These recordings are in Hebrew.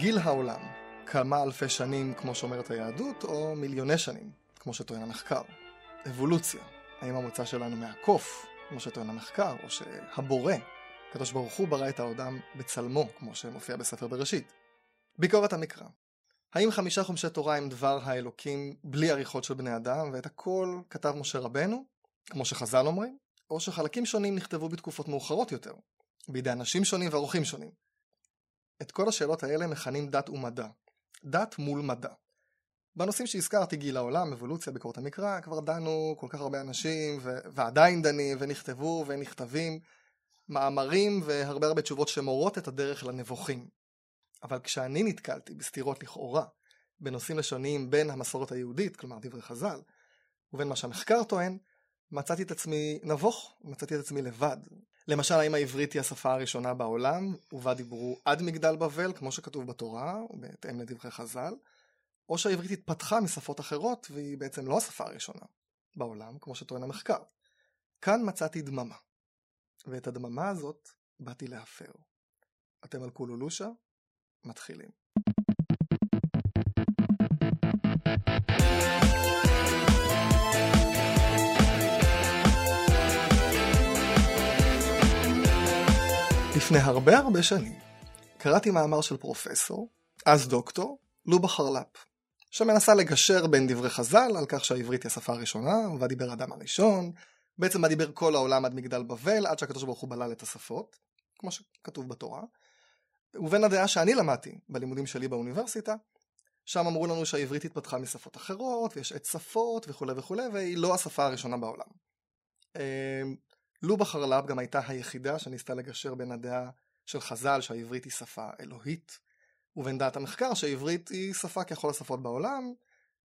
גיל העולם, כמה אלפי שנים כמו שאומרת היהדות, או מיליוני שנים, כמו שטוען המחקר. אבולוציה, האם המוצא שלנו מהקוף, כמו שטוען המחקר, או שהבורא, הקדוש ברוך הוא ברא את האדם בצלמו, כמו שמופיע בספר בראשית. ביקורת המקרא, האם חמישה חומשי תורה הם דבר האלוקים בלי עריכות של בני אדם, ואת הכל כתב משה רבנו, כמו שחז"ל אומרים, או שחלקים שונים נכתבו בתקופות מאוחרות יותר, בידי אנשים שונים ועורכים שונים. את כל השאלות האלה מכנים דת ומדע. דת מול מדע. בנושאים שהזכרתי, גיל העולם, אבולוציה, ביקורת המקרא, כבר דנו כל כך הרבה אנשים, ו- ועדיין דנים, ונכתבו, ונכתבים מאמרים, והרבה הרבה תשובות שמורות את הדרך לנבוכים. אבל כשאני נתקלתי בסתירות לכאורה בנושאים לשוניים בין המסורת היהודית, כלומר דברי חז"ל, ובין מה שהמחקר טוען, מצאתי את עצמי נבוך, מצאתי את עצמי לבד. למשל, האם העברית היא השפה הראשונה בעולם, ובה דיברו עד מגדל בבל, כמו שכתוב בתורה, בהתאם לדברי חז"ל, או שהעברית התפתחה משפות אחרות, והיא בעצם לא השפה הראשונה בעולם, כמו שטוען המחקר. כאן מצאתי דממה, ואת הדממה הזאת באתי להפר. אתם על קולולושה? מתחילים. לפני הרבה הרבה שנים קראתי מאמר של פרופסור, אז דוקטור, לובה חרלפ, שמנסה לגשר בין דברי חז"ל על כך שהעברית היא השפה הראשונה, ובה דיבר האדם הראשון, בעצם בה דיבר כל העולם עד מגדל בבל, עד שהקדוש ברוך הוא בלל את השפות, כמו שכתוב בתורה, ובין הדעה שאני למדתי בלימודים שלי באוניברסיטה, שם אמרו לנו שהעברית התפתחה משפות אחרות, ויש עת שפות וכולי וכולי, והיא לא השפה הראשונה בעולם. לובה חרל"פ גם הייתה היחידה שניסתה לגשר בין הדעה של חז"ל שהעברית היא שפה אלוהית, ובין דעת המחקר שהעברית היא שפה ככל השפות בעולם,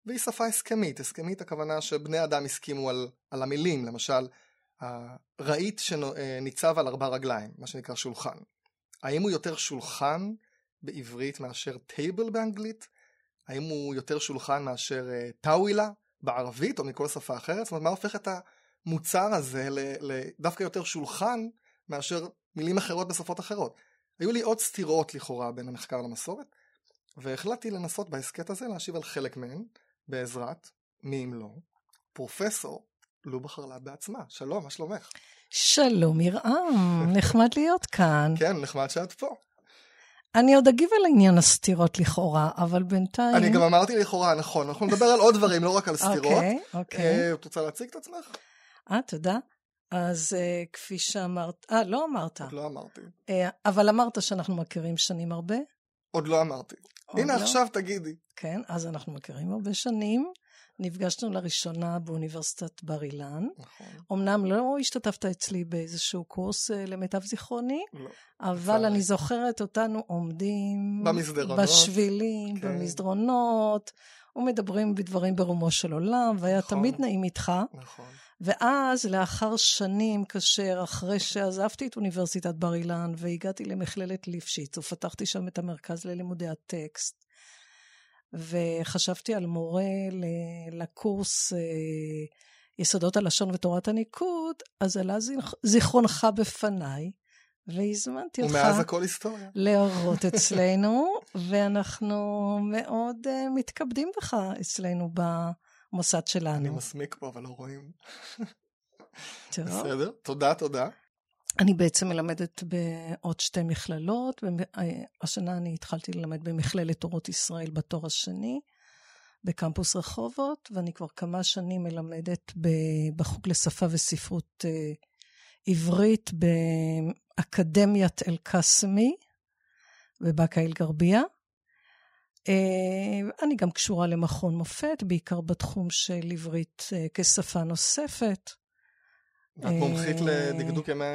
והיא שפה הסכמית. הסכמית הכוונה שבני אדם הסכימו על, על המילים, למשל, הרהיט שניצב על ארבע רגליים, מה שנקרא שולחן. האם הוא יותר שולחן בעברית מאשר טייבל באנגלית? האם הוא יותר שולחן מאשר טאווילה בערבית או מכל שפה אחרת? זאת אומרת, מה הופך את המוצר הזה לדווקא יותר שולחן מאשר מילים אחרות בשפות אחרות? היו לי עוד סתירות לכאורה בין המחקר למסורת, והחלטתי לנסות בהסכת הזה להשיב על חלק מהן, בעזרת, מי אם לא, פרופסור לובה חרל"פ בעצמה. שלום, מה שלומך? שלום ירעם, נחמד להיות כאן. כן, נחמד שאת פה. אני עוד אגיב על עניין הסתירות לכאורה, אבל בינתיים... אני גם אמרתי לכאורה, נכון, אנחנו נדבר על עוד דברים, לא רק על סתירות. אוקיי, אוקיי. את רוצה להציג את עצמך? אה, תודה. אז uh, כפי שאמרת, אה, לא אמרת. עוד לא אמרתי. Uh, אבל אמרת שאנחנו מכירים שנים הרבה? עוד לא אמרתי. עוד הנה, לא? עכשיו תגידי. כן, אז אנחנו מכירים הרבה שנים. נפגשנו לראשונה באוניברסיטת בר אילן. נכון. אמנם לא השתתפת אצלי באיזשהו קורס uh, למיטב זיכרוני, לא. אבל צערי. אני זוכרת אותנו עומדים... במסדרונות. בשבילים, כן. במסדרונות, ומדברים בדברים ברומו של עולם, והיה נכון. תמיד נעים איתך. נכון. ואז, לאחר שנים, כאשר אחרי שעזבתי את אוניברסיטת בר אילן והגעתי למכללת ליפשיץ, ופתחתי שם את המרכז ללימודי הטקסט, וחשבתי על מורה לקורס אה, יסודות הלשון ותורת הניקוד, אז עלה זיכרונך בפניי, והזמנתי אותך... ומאז הכל היסטוריה. להורות אצלנו, ואנחנו מאוד uh, מתכבדים בך אצלנו במוסד שלנו. אני מסמיק פה, אבל לא רואים. בסדר, תודה, תודה. אני בעצם מלמדת בעוד שתי מכללות. השנה אני התחלתי ללמד במכללת אורות ישראל בתואר השני, בקמפוס רחובות, ואני כבר כמה שנים מלמדת בחוג לשפה וספרות אה, עברית באקדמיית אל-קאסמי, בבאקה אל-גרבייה. אה, אני גם קשורה למכון מופת, בעיקר בתחום של עברית אה, כשפה נוספת. את מומחית לדקדוק ימי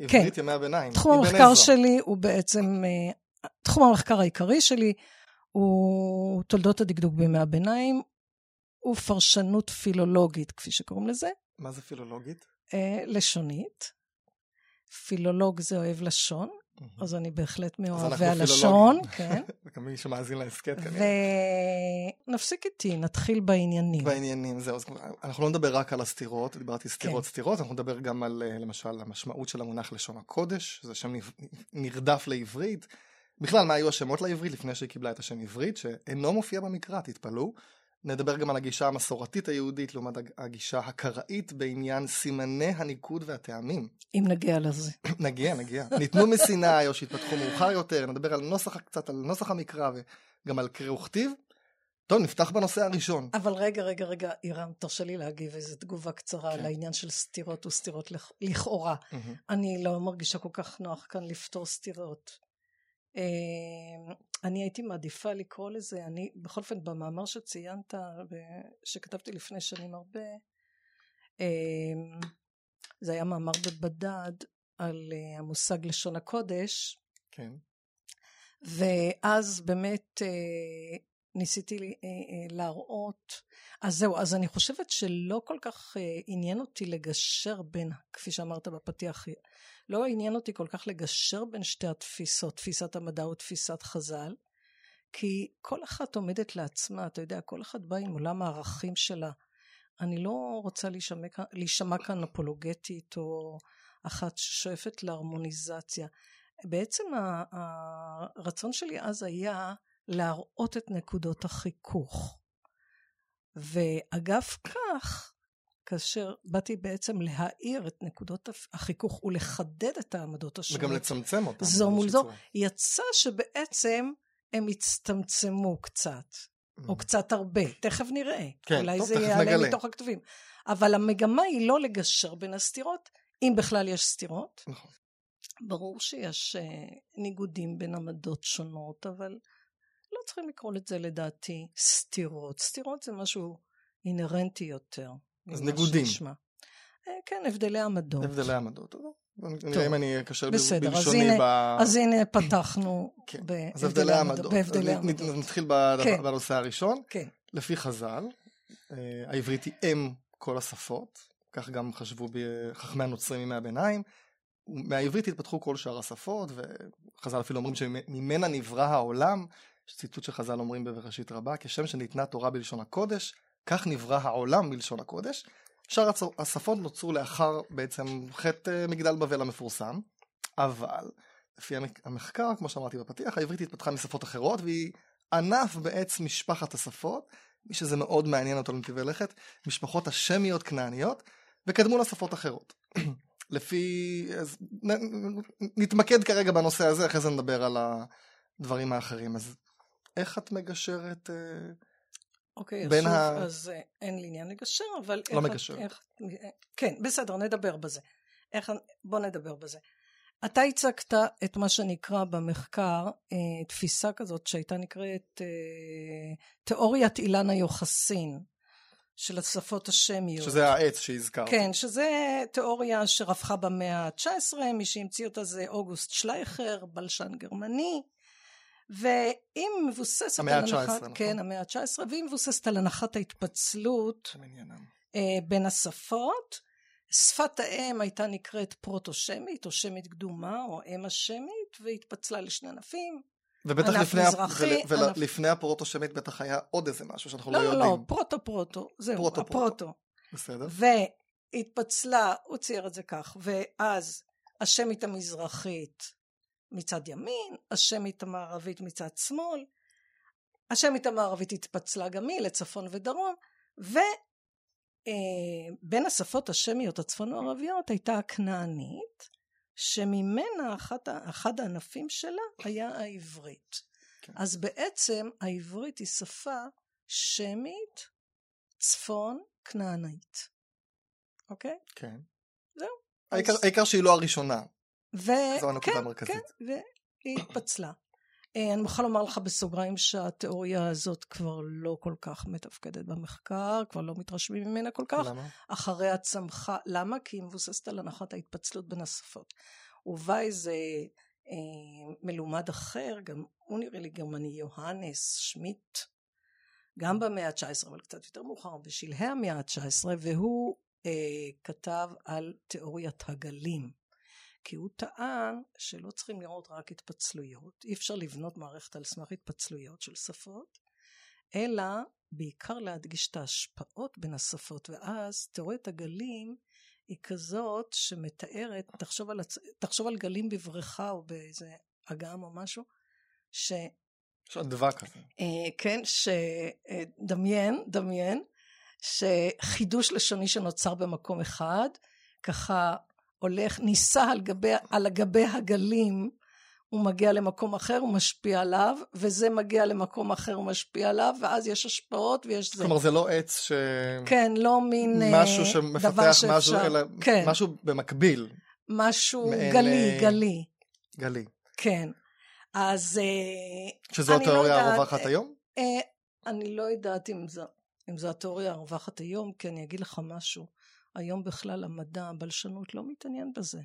עברית, כן. ימי הביניים. תחום המחקר שלי הוא בעצם, תחום המחקר העיקרי שלי הוא תולדות הדקדוק בימי הביניים, הוא פרשנות פילולוגית, כפי שקוראים לזה. מה זה פילולוגית? לשונית. פילולוג זה אוהב לשון, אז אני בהחלט מאוהבי הלשון, כן. וגם מי שמאזין להסכת כנראה. ונפסיק איתי, נתחיל בעניינים. בעניינים, זהו. אנחנו לא נדבר רק על הסתירות, דיברתי סתירות כן. סתירות, אנחנו נדבר גם על, למשל, המשמעות של המונח לשון הקודש, זה שם נרדף לעברית, בכלל, מה היו השמות לעברית לפני שהיא קיבלה את השם עברית, שאינו מופיע במקרא, תתפלאו. נדבר גם על הגישה המסורתית היהודית לעומת הגישה הקראית בעניין סימני הניקוד והטעמים. אם נגיע לזה. נגיע, נגיע. ניתנו מסיני או שהתפתחו מאוחר יותר, נדבר על נוסח, קצת על נוסח המקרא וגם על קרוא וכתיב. טוב, נפתח בנושא הראשון. אבל רגע, רגע, רגע, אירם, תרשה לי להגיב איזו תגובה קצרה כן. על העניין של סתירות וסתירות לכאורה. Mm-hmm. אני לא מרגישה כל כך נוח כאן לפתור סתירות. אמ, אני הייתי מעדיפה לקרוא לזה, אני בכל אופן במאמר שציינת, שכתבתי לפני שנים הרבה, אמ, זה היה מאמר בבדד על אה, המושג לשון הקודש. כן. ואז באמת אה, ניסיתי אה, להראות, אז זהו, אז אני חושבת שלא כל כך עניין אותי לגשר בין, כפי שאמרת בפתיח, לא עניין אותי כל כך לגשר בין שתי התפיסות, תפיסת המדע ותפיסת חז"ל, כי כל אחת עומדת לעצמה, אתה יודע, כל אחת באה עם עולם הערכים שלה. אני לא רוצה להישמע, להישמע כאן אפולוגטית או אחת ששואפת להרמוניזציה. בעצם הרצון שלי אז היה להראות את נקודות החיכוך. ואגב כך, כאשר באתי בעצם להאיר את נקודות החיכוך ולחדד את העמדות השונות. וגם לצמצם אותן. זו מול זו. יצא שבעצם הם הצטמצמו קצת, mm. או קצת הרבה, תכף נראה. כן, אולי טוב, זה יעלה מתוך הכתובים. אבל המגמה היא לא לגשר בין הסתירות, אם בכלל יש סתירות. נכון. ברור שיש uh, ניגודים בין עמדות שונות, אבל לא צריכים לקרוא לזה לדעתי סתירות. סתירות זה משהו אינהרנטי יותר. אז ניגודים. אה, כן, הבדלי עמדות. הבדלי עמדות. נראה אם אני אקשר בלשוני ב... אז הנה פתחנו כן. בהבדלי עמדות. נתחיל כן. בנושא הראשון. כן. לפי חז"ל, אה, העברית היא אם כל השפות, כך גם חשבו חכמי הנוצרים מימי הביניים. מהעברית התפתחו כל שאר השפות, וחז"ל אפילו אומרים שממנה נברא העולם. יש ציטוט שחז"ל אומרים בבראשית רבה, כשם שניתנה תורה בלשון הקודש, כך נברא העולם בלשון הקודש. שאר השפות נוצרו לאחר בעצם חטא אה, מגדל בבל המפורסם, אבל לפי המחקר, כמו שאמרתי בפתיח, העברית התפתחה משפות אחרות והיא ענף בעץ משפחת השפות, מי שזה מאוד מעניין אותו לנתיבי לכת, משפחות השמיות כנעניות, וקדמו לשפות אחרות. לפי... אז נתמקד כרגע בנושא הזה, אחרי זה נדבר על הדברים האחרים. אז איך את מגשרת... אוקיי, בין שוב, ה... אז אה, אין לי עניין לגשר, אבל... לא איך, מגשר. איך, כן, בסדר, נדבר בזה. איך, בוא נדבר בזה. אתה הצגת את מה שנקרא במחקר אה, תפיסה כזאת שהייתה נקראת אה, תיאוריית אילן היוחסין של השפות השמיות. שזה העץ שהזכרת. כן, שזה תיאוריה שרווחה במאה ה-19, מי שהמציא אותה זה אוגוסט שלייכר, בלשן גרמני. והיא מבוססת המאה על הנחת, נכון? כן, המאה ה-19, והיא מבוססת על הנחת ההתפצלות אה, בין השפות. שפת האם הייתה נקראת פרוטו-שמית, או שמית קדומה, או אם השמית, והתפצלה לשני ענפים. ובטח לפני, מזרחי, ול, ענף... הפרוטו-שמית בטח היה עוד איזה משהו שאנחנו לא, לא, יודעים. לא, לא, פרוטו-פרוטו, זהו, פרוטו, הפרוטו. פרוטו. בסדר. והתפצלה, הוא צייר את זה כך, ואז השמית המזרחית מצד ימין, השמית המערבית מצד שמאל, השמית המערבית התפצלה גם היא לצפון ודרום, ובין אה, השפות השמיות הצפון-מערביות הייתה הכנענית, שממנה אחת, אחד הענפים שלה היה העברית. כן. אז בעצם העברית היא שפה שמית צפון כנענית. אוקיי? כן. זהו. העיקר, אז... העיקר שהיא לא הראשונה. ו... זו הנקודה כן, המרכזית. כן, והיא התפצלה. אה, אני מוכרחה לומר לך בסוגריים שהתיאוריה הזאת כבר לא כל כך מתפקדת במחקר, כבר לא מתרשמים ממנה כל כך. למה? אחריה צמחה, למה? כי היא מבוססת על הנחת ההתפצלות בין השפות. ובא איזה אה, מלומד אחר, גם הוא נראה לי גרמני, יוהנס שמיט, גם במאה ה-19, אבל קצת יותר מאוחר, בשלהי המאה ה-19, והוא אה, כתב על תיאוריית הגלים. כי הוא טען שלא צריכים לראות רק התפצלויות, אי אפשר לבנות מערכת על סמך התפצלויות של שפות, אלא בעיקר להדגיש את ההשפעות בין השפות, ואז תיאוריית הגלים היא כזאת שמתארת, תחשוב על, הצ... תחשוב על גלים בבריכה או באיזה אגם או משהו, ש... יש אדווה כזה. אה, כן, שדמיין, דמיין, שחידוש לשוני שנוצר במקום אחד, ככה הולך, נישא על גבי, על גבי הגלים, הוא מגיע למקום אחר, הוא משפיע עליו, וזה מגיע למקום אחר, הוא משפיע עליו, ואז יש השפעות ויש זה. כלומר, זה לא עץ ש... כן, לא מין משהו אה, שמפתח שאפשר... משהו, אלא כן. משהו במקביל. משהו מעין... גלי, גלי. גלי. כן. אז... אה, שזו התיאוריה לא הרווחת היום? אה, אני לא יודעת אם זו, אם זו התיאוריה הרווחת היום, כי אני אגיד לך משהו. היום בכלל המדע, הבלשנות, לא מתעניין בזה.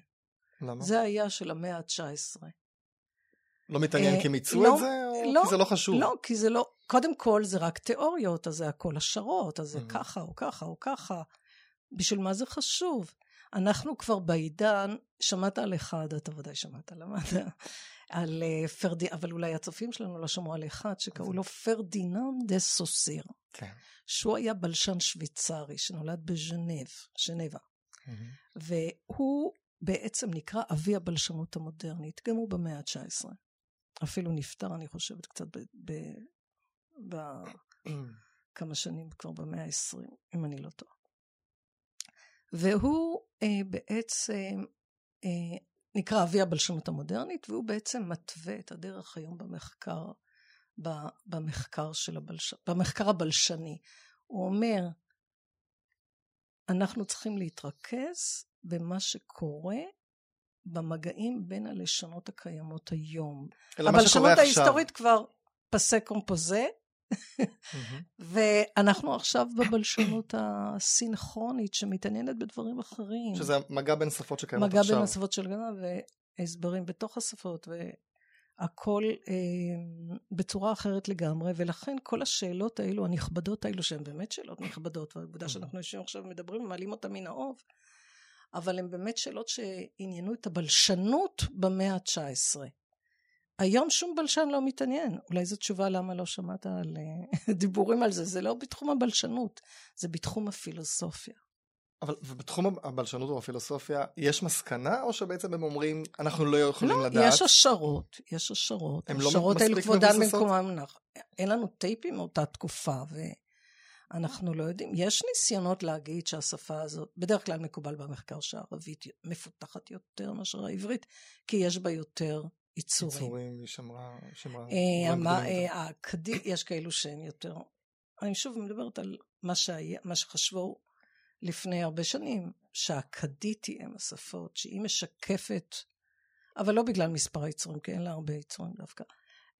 למה? זה היה של המאה ה-19. לא מתעניין אה, כי מיצו לא, את זה, או לא, כי זה לא חשוב? לא, כי זה לא... קודם כל זה רק תיאוריות, אז זה הכל השערות, אז זה mm-hmm. ככה או ככה או ככה. בשביל מה זה חשוב? אנחנו כבר בעידן, שמעת על אחד, אתה ודאי שמעת על המדע, על uh, פרדי... אבל אולי הצופים שלנו לא שמעו על אחד שקראו לו פרדינן דה סוסיר. כן. שהוא היה בלשן שוויצרי שנולד בז'נב, ז'נבה. Mm-hmm. והוא בעצם נקרא אבי הבלשנות המודרנית, גם הוא במאה ה-19. אפילו נפטר, אני חושבת, קצת בכמה שנים, כבר במאה ה-20, אם אני לא טועה. והוא אה, בעצם אה, נקרא אבי הבלשנות המודרנית, והוא בעצם מתווה את הדרך היום במחקר, במחקר של הבלש... במחקר הבלשני. הוא אומר, אנחנו צריכים להתרכז במה שקורה במגעים בין הלשונות הקיימות היום. הבלשנות ההיסטורית כבר פסה קומפוזה, ואנחנו עכשיו בבלשנות הסינכרונית שמתעניינת בדברים אחרים. שזה מגע בין שפות שקיימות עכשיו. מגע בין השפות של גנה והסברים בתוך השפות והכל אה, בצורה אחרת לגמרי ולכן כל השאלות האלו הנכבדות האלו שהן באמת שאלות נכבדות והעובדה שאנחנו יושבים עכשיו ומדברים ומעלים אותן מן האוב אבל הן באמת שאלות שעניינו את הבלשנות במאה ה-19. היום שום בלשן לא מתעניין. אולי זו תשובה למה לא שמעת על אה, דיבורים על זה. זה לא בתחום הבלשנות, זה בתחום הפילוסופיה. אבל בתחום הבלשנות או הפילוסופיה, יש מסקנה, או שבעצם הם אומרים, אנחנו לא יכולים לא, לדעת? לא, יש השערות, יש השערות. הן לא מספיק מבוססות? במקומם, אין לנו טייפים מאותה תקופה, ואנחנו לא יודעים. יש ניסיונות להגיד שהשפה הזאת, בדרך כלל מקובל במחקר שהערבית מפותחת יותר מאשר העברית, כי יש בה יותר יצורים. יצורים, היא שמרה... שמרה אה, אה, יש כאלו שהם יותר... אני שוב מדברת על מה, שהיה, מה שחשבו לפני הרבה שנים, שהאכדיתי הם השפות, שהיא משקפת, אבל לא בגלל מספר היצורים, כי אין לה הרבה יצורים דווקא,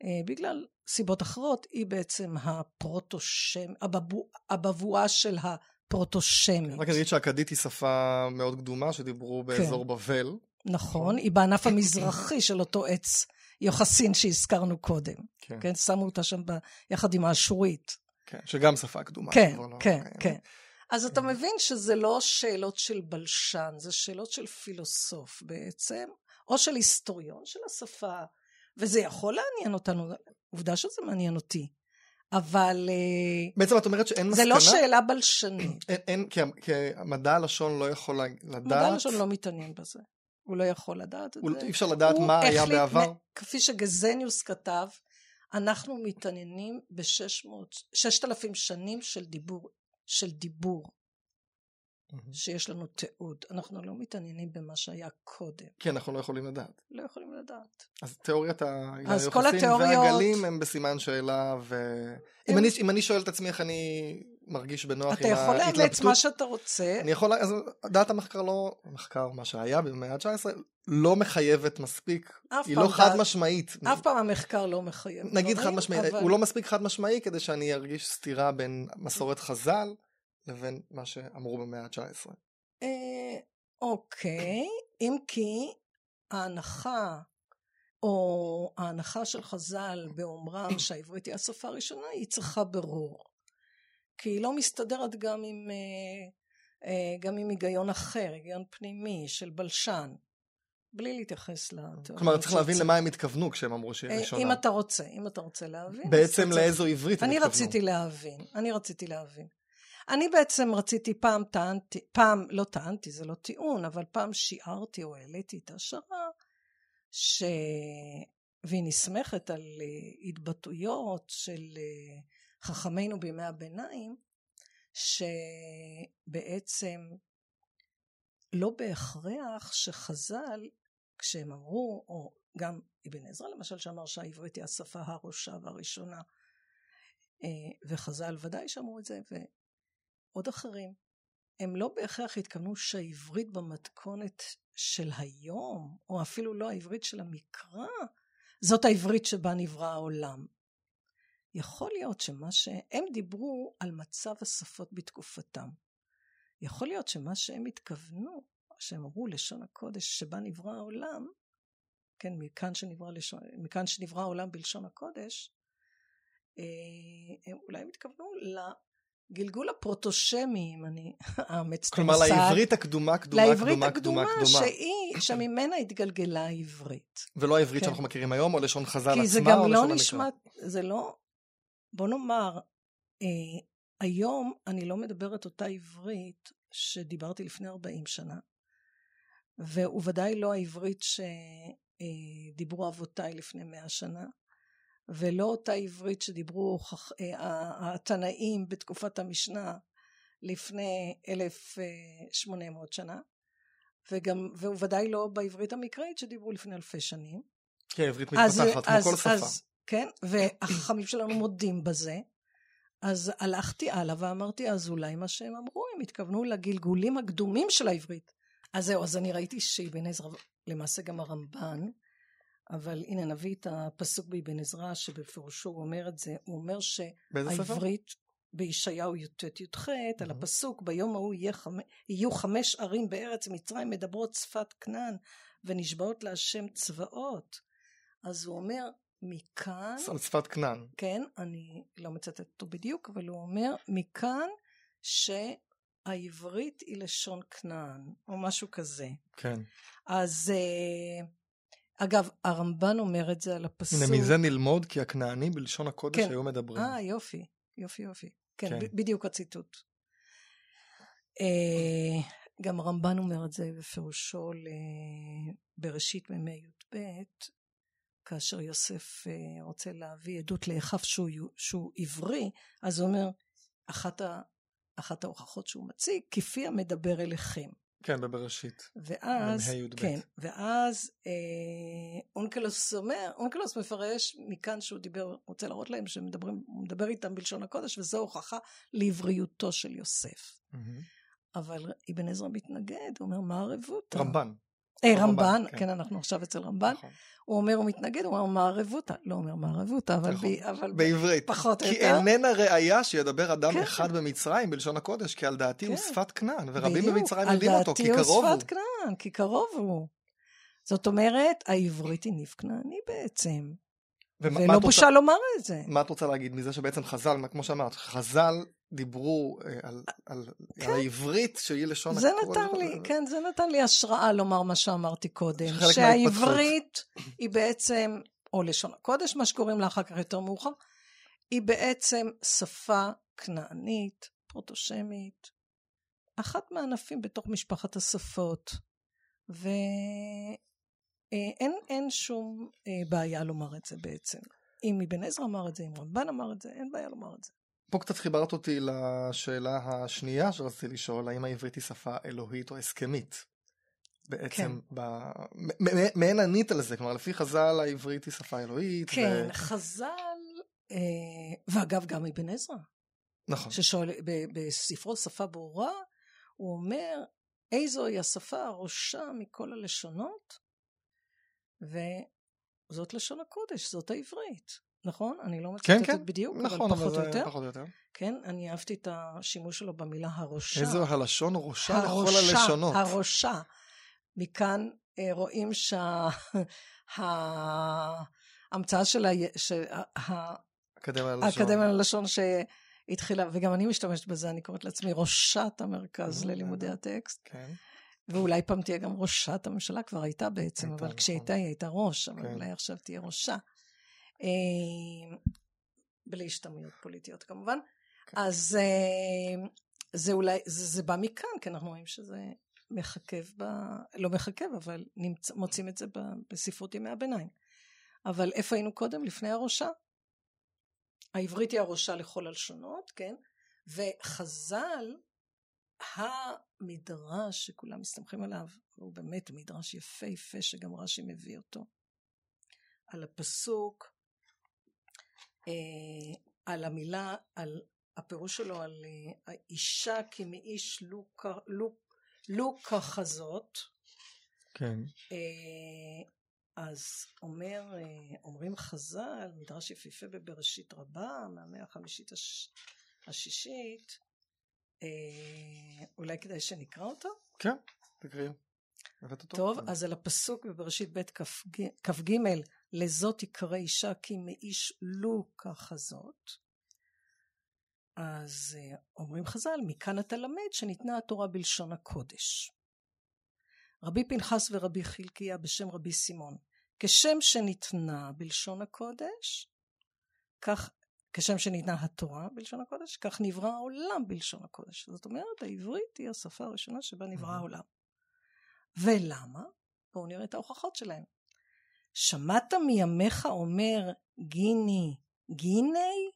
אה, בגלל סיבות אחרות, היא בעצם הפרוטושם, הבבואה של הפרוטושמית. רק אגיד שהאכדית היא שפה מאוד קדומה, שדיברו באזור כן. בבל. נכון, היא בענף המזרחי של אותו עץ יוחסין שהזכרנו קודם. כן. כן, שמו אותה שם ב... יחד עם האשורית. כן, שגם שפה קדומה. כן, לא כן, כן, כן. אז אתה מבין שזה לא שאלות של בלשן, זה שאלות של פילוסוף בעצם, או של היסטוריון של השפה, וזה יכול לעניין אותנו, עובדה שזה מעניין אותי. אבל... אה, בעצם את אומרת שאין מסקנה? זה לא שאלה בלשנית. אין, אין כי, כי מדע הלשון לא יכול לדעת... מדע הלשון לא מתעניין בזה. הוא לא יכול לדעת את זה. אי אפשר לדעת מה היה בעבר? כפי שגזניוס כתב, אנחנו מתעניינים ב-6,000 שנים של דיבור, של דיבור. שיש לנו תיעוד. אנחנו לא מתעניינים במה שהיה קודם. כי אנחנו לא יכולים לדעת. לא יכולים לדעת. אז תיאוריית היחסים התיאוריות... והגלים הם בסימן שאלה, ואם הם... אני, אני שואל את עצמי איך אני מרגיש בנוח עם ההתלבטות... אתה יכול לאמץ מה שאתה רוצה. אני יכול, אז דעת המחקר לא, המחקר, מה שהיה במאה ה-19, לא מחייבת מספיק, היא לא חד משמעית. אף פעם המחקר לא מחייב. נגיד חד משמעית, אבל... הוא לא מספיק חד משמעי כדי שאני ארגיש סתירה בין מסורת חז"ל לבין מה שאמרו במאה ה-19. אה, אוקיי, אם כי ההנחה או ההנחה של חז"ל באומרם שהעברית היא השפה הראשונה היא צריכה ברור. כי היא לא מסתדרת גם עם, אה, אה, גם עם היגיון אחר, היגיון פנימי של בלשן. בלי להתייחס לתיאוריה. כלומר, צריך להבין למה הם התכוונו כשהם אמרו שהיא אה, ראשונה. אם אתה רוצה, אם אתה רוצה להבין. בעצם לאיזו עברית הם התכוונו. אני רציתי להבין, אני רציתי להבין. אני בעצם רציתי, פעם טענתי, פעם לא טענתי, זה לא טיעון, אבל פעם שיערתי או העליתי את ההשערה, והיא נסמכת על uh, התבטאויות של חכמינו בימי הביניים, שבעצם לא בהכרח שחז"ל, כשהם אמרו, או גם אבן עזרא למשל שאמר שהעברית היא השפה הראשה והראשונה, וחז"ל ודאי שאמרו את זה, ועוד אחרים, הם לא בהכרח התכוונו שהעברית במתכונת של היום, או אפילו לא העברית של המקרא, זאת העברית שבה נברא העולם. יכול להיות שמה שהם דיברו על מצב השפות בתקופתם. יכול להיות שמה שהם התכוונו, שהם אמרו לשון הקודש שבה נברא העולם, כן, מכאן שנברא, לשון, מכאן שנברא העולם בלשון הקודש, אה, הם אולי הם התכוונו גלגול הפרוטושמי, אם אני אאמץ את המושג. כלומר, לעברית הקדומה, קדומה, קדומה, קדומה, קדומה. שהיא, שממנה התגלגלה העברית. ולא העברית כן. שאנחנו מכירים היום, או לשון חז"ל עצמה, כי זה גם לא נשמע, זה לא, בוא נאמר, אה, היום אני לא מדברת אותה עברית שדיברתי לפני 40 שנה, ובוודאי לא העברית שדיברו אבותיי לפני 100 שנה. ולא אותה עברית שדיברו אה, התנאים בתקופת המשנה לפני 1,800 שנה, וגם, וודאי לא בעברית המקראית שדיברו לפני אלפי שנים. כן, עברית מתפתחת, כמו כל שפה. אז, כן, והחכמים שלנו מודים בזה. אז הלכתי הלאה ואמרתי, אז אולי מה שהם אמרו, הם התכוונו לגלגולים הקדומים של העברית. אז זהו, אז אני ראיתי שאבן עזרא, למעשה גם הרמב"ן, אבל הנה נביא את הפסוק באבן עזרא שבפירושו הוא אומר את זה, הוא אומר שהעברית בישעיהו י"ט י"ח על הפסוק ביום ההוא. יהיו חמש ערים בארץ מצרים מדברות שפת כנען ונשבעות להשם צבאות אז הוא אומר מכאן על שפת כנען כן אני לא מצטט אותו בדיוק אבל הוא אומר מכאן שהעברית היא לשון כנען או משהו כזה כן אז uh, אגב, הרמב"ן אומר את זה על הפסוק. הנה, מזה נלמוד, כי הכנענים בלשון הקודש כן. היו מדברים. אה, יופי, יופי, יופי. כן, כן. בדיוק הציטוט. אה, גם הרמב"ן אומר את זה בפירושו בראשית מימי י"ב, כאשר יוסף אה, רוצה להביא עדות לאחיו שהוא, שהוא עברי, אז הוא אומר, אחת, ה, אחת ההוכחות שהוא מציג, כפי המדבר אליכם. כן, בבראשית. ואז, כן, ואז אה, אונקלוס אומר, אונקלוס מפרש מכאן שהוא דיבר, רוצה להראות להם שהוא מדבר איתם בלשון הקודש, וזו הוכחה לעבריותו של יוסף. Mm-hmm. אבל אבן עזרא מתנגד, הוא אומר, מה הרבותא? רמב"ן. אה, רמב"ן, כן. כן, אנחנו עכשיו אצל רמב"ן. נכון. הוא אומר, הוא מתנגד, הוא אומר, מה הרבותא? לא אומר מה הרבותא, אבל, נכון. ב, אבל בעברית. פחות או יותר. כי איננה ראייה שידבר אדם כן. אחד במצרים בלשון הקודש, כי על דעתי כן. הוא שפת כנען, ורבים בדיוק, במצרים יודעים אותו, כי קרוב הוא. על דעתי הוא שפת כנען, כי קרוב הוא. זאת אומרת, העברית היא ניב כנעני בעצם. ולא בושה לומר את זה. מה את רוצה להגיד מזה שבעצם חז"ל, כמו שאמרת, חז"ל דיברו אה, על, על, כן. על העברית שהיא לשון זה הכל. נתן לי, כן, זה נתן לי השראה לומר מה שאמרתי קודם. שהעברית היא בעצם, או לשון הקודש, מה שקוראים לה אחר כך יותר מאוחר, היא בעצם שפה כנענית, פרוטושמית, אחת מהענפים בתוך משפחת השפות. ואין אין שום אה, בעיה לומר את זה בעצם. אם אבן עזרא אמר את זה, אם רמב"ן אמר את זה, אין בעיה לומר את זה. פה קצת חיברת אותי לשאלה השנייה שרציתי לשאול, האם העברית היא שפה אלוהית או הסכמית? בעצם, כן. ב... מעין ענית על זה, כלומר לפי חז"ל העברית היא שפה אלוהית. כן, ו... חז"ל, אה, ואגב גם אבן עזרא. נכון. ששואל, בספרו שפה ברורה, הוא אומר, איזו היא השפה הראשה מכל הלשונות? וזאת לשון הקודש, זאת העברית. נכון? אני לא מצטטת כן, כן. בדיוק, נכון, אבל פחות או יותר. פחות יותר. כן, אני אהבתי את השימוש שלו במילה הראשה. איזו הלשון ראשה לכל הלשונות. הראשה. מכאן אה, רואים שההמצאה של האקדמיה ללשון שהתחילה, וגם אני משתמשת בזה, אני קוראת לעצמי ראשת המרכז ללימודי הטקסט. כן. ואולי פעם תהיה גם ראשת הממשלה, כבר הייתה בעצם, אבל כשהיא נכון. הייתה היא הייתה ראש, אבל כן. אולי עכשיו תהיה ראשה. אה, בלי השתמעויות פוליטיות כמובן. כן. אז אה, זה אולי, זה, זה בא מכאן, כי אנחנו רואים שזה מחכב, ב, לא מחכב, אבל נמצ, מוצאים את זה ב, בספרות ימי הביניים. אבל איפה היינו קודם? לפני הראשה? העברית היא הראשה לכל הלשונות, כן? וחז"ל, המדרש שכולם מסתמכים עליו, הוא באמת מדרש יפהפה שגם רש"י מביא אותו, על הפסוק, על המילה, על הפירוש שלו על אה, האישה כמאיש לוקה, לוק, לוקה חזות. כן. אה, אז אומר, אומרים חז"ל, מדרש יפיפה בבראשית רבה, מהמאה החמישית הש... השישית, אולי כדאי שנקרא אותו? כן, תקראי. טוב, אז על הפסוק בבראשית ב' כ"ג, לזאת תקרא אישה כי מאיש לו ככה זאת. אז אה, אומרים חז"ל, מכאן אתה למד שניתנה התורה בלשון הקודש. רבי פנחס ורבי חלקיה בשם רבי סימון, כשם שניתנה בלשון הקודש, כך, כשם שניתנה התורה בלשון הקודש, כך נברא העולם בלשון הקודש. זאת אומרת, העברית היא השפה הראשונה שבה נברא העולם. ולמה? בואו נראה את ההוכחות שלהם. שמעת מימיך אומר גיני גיני?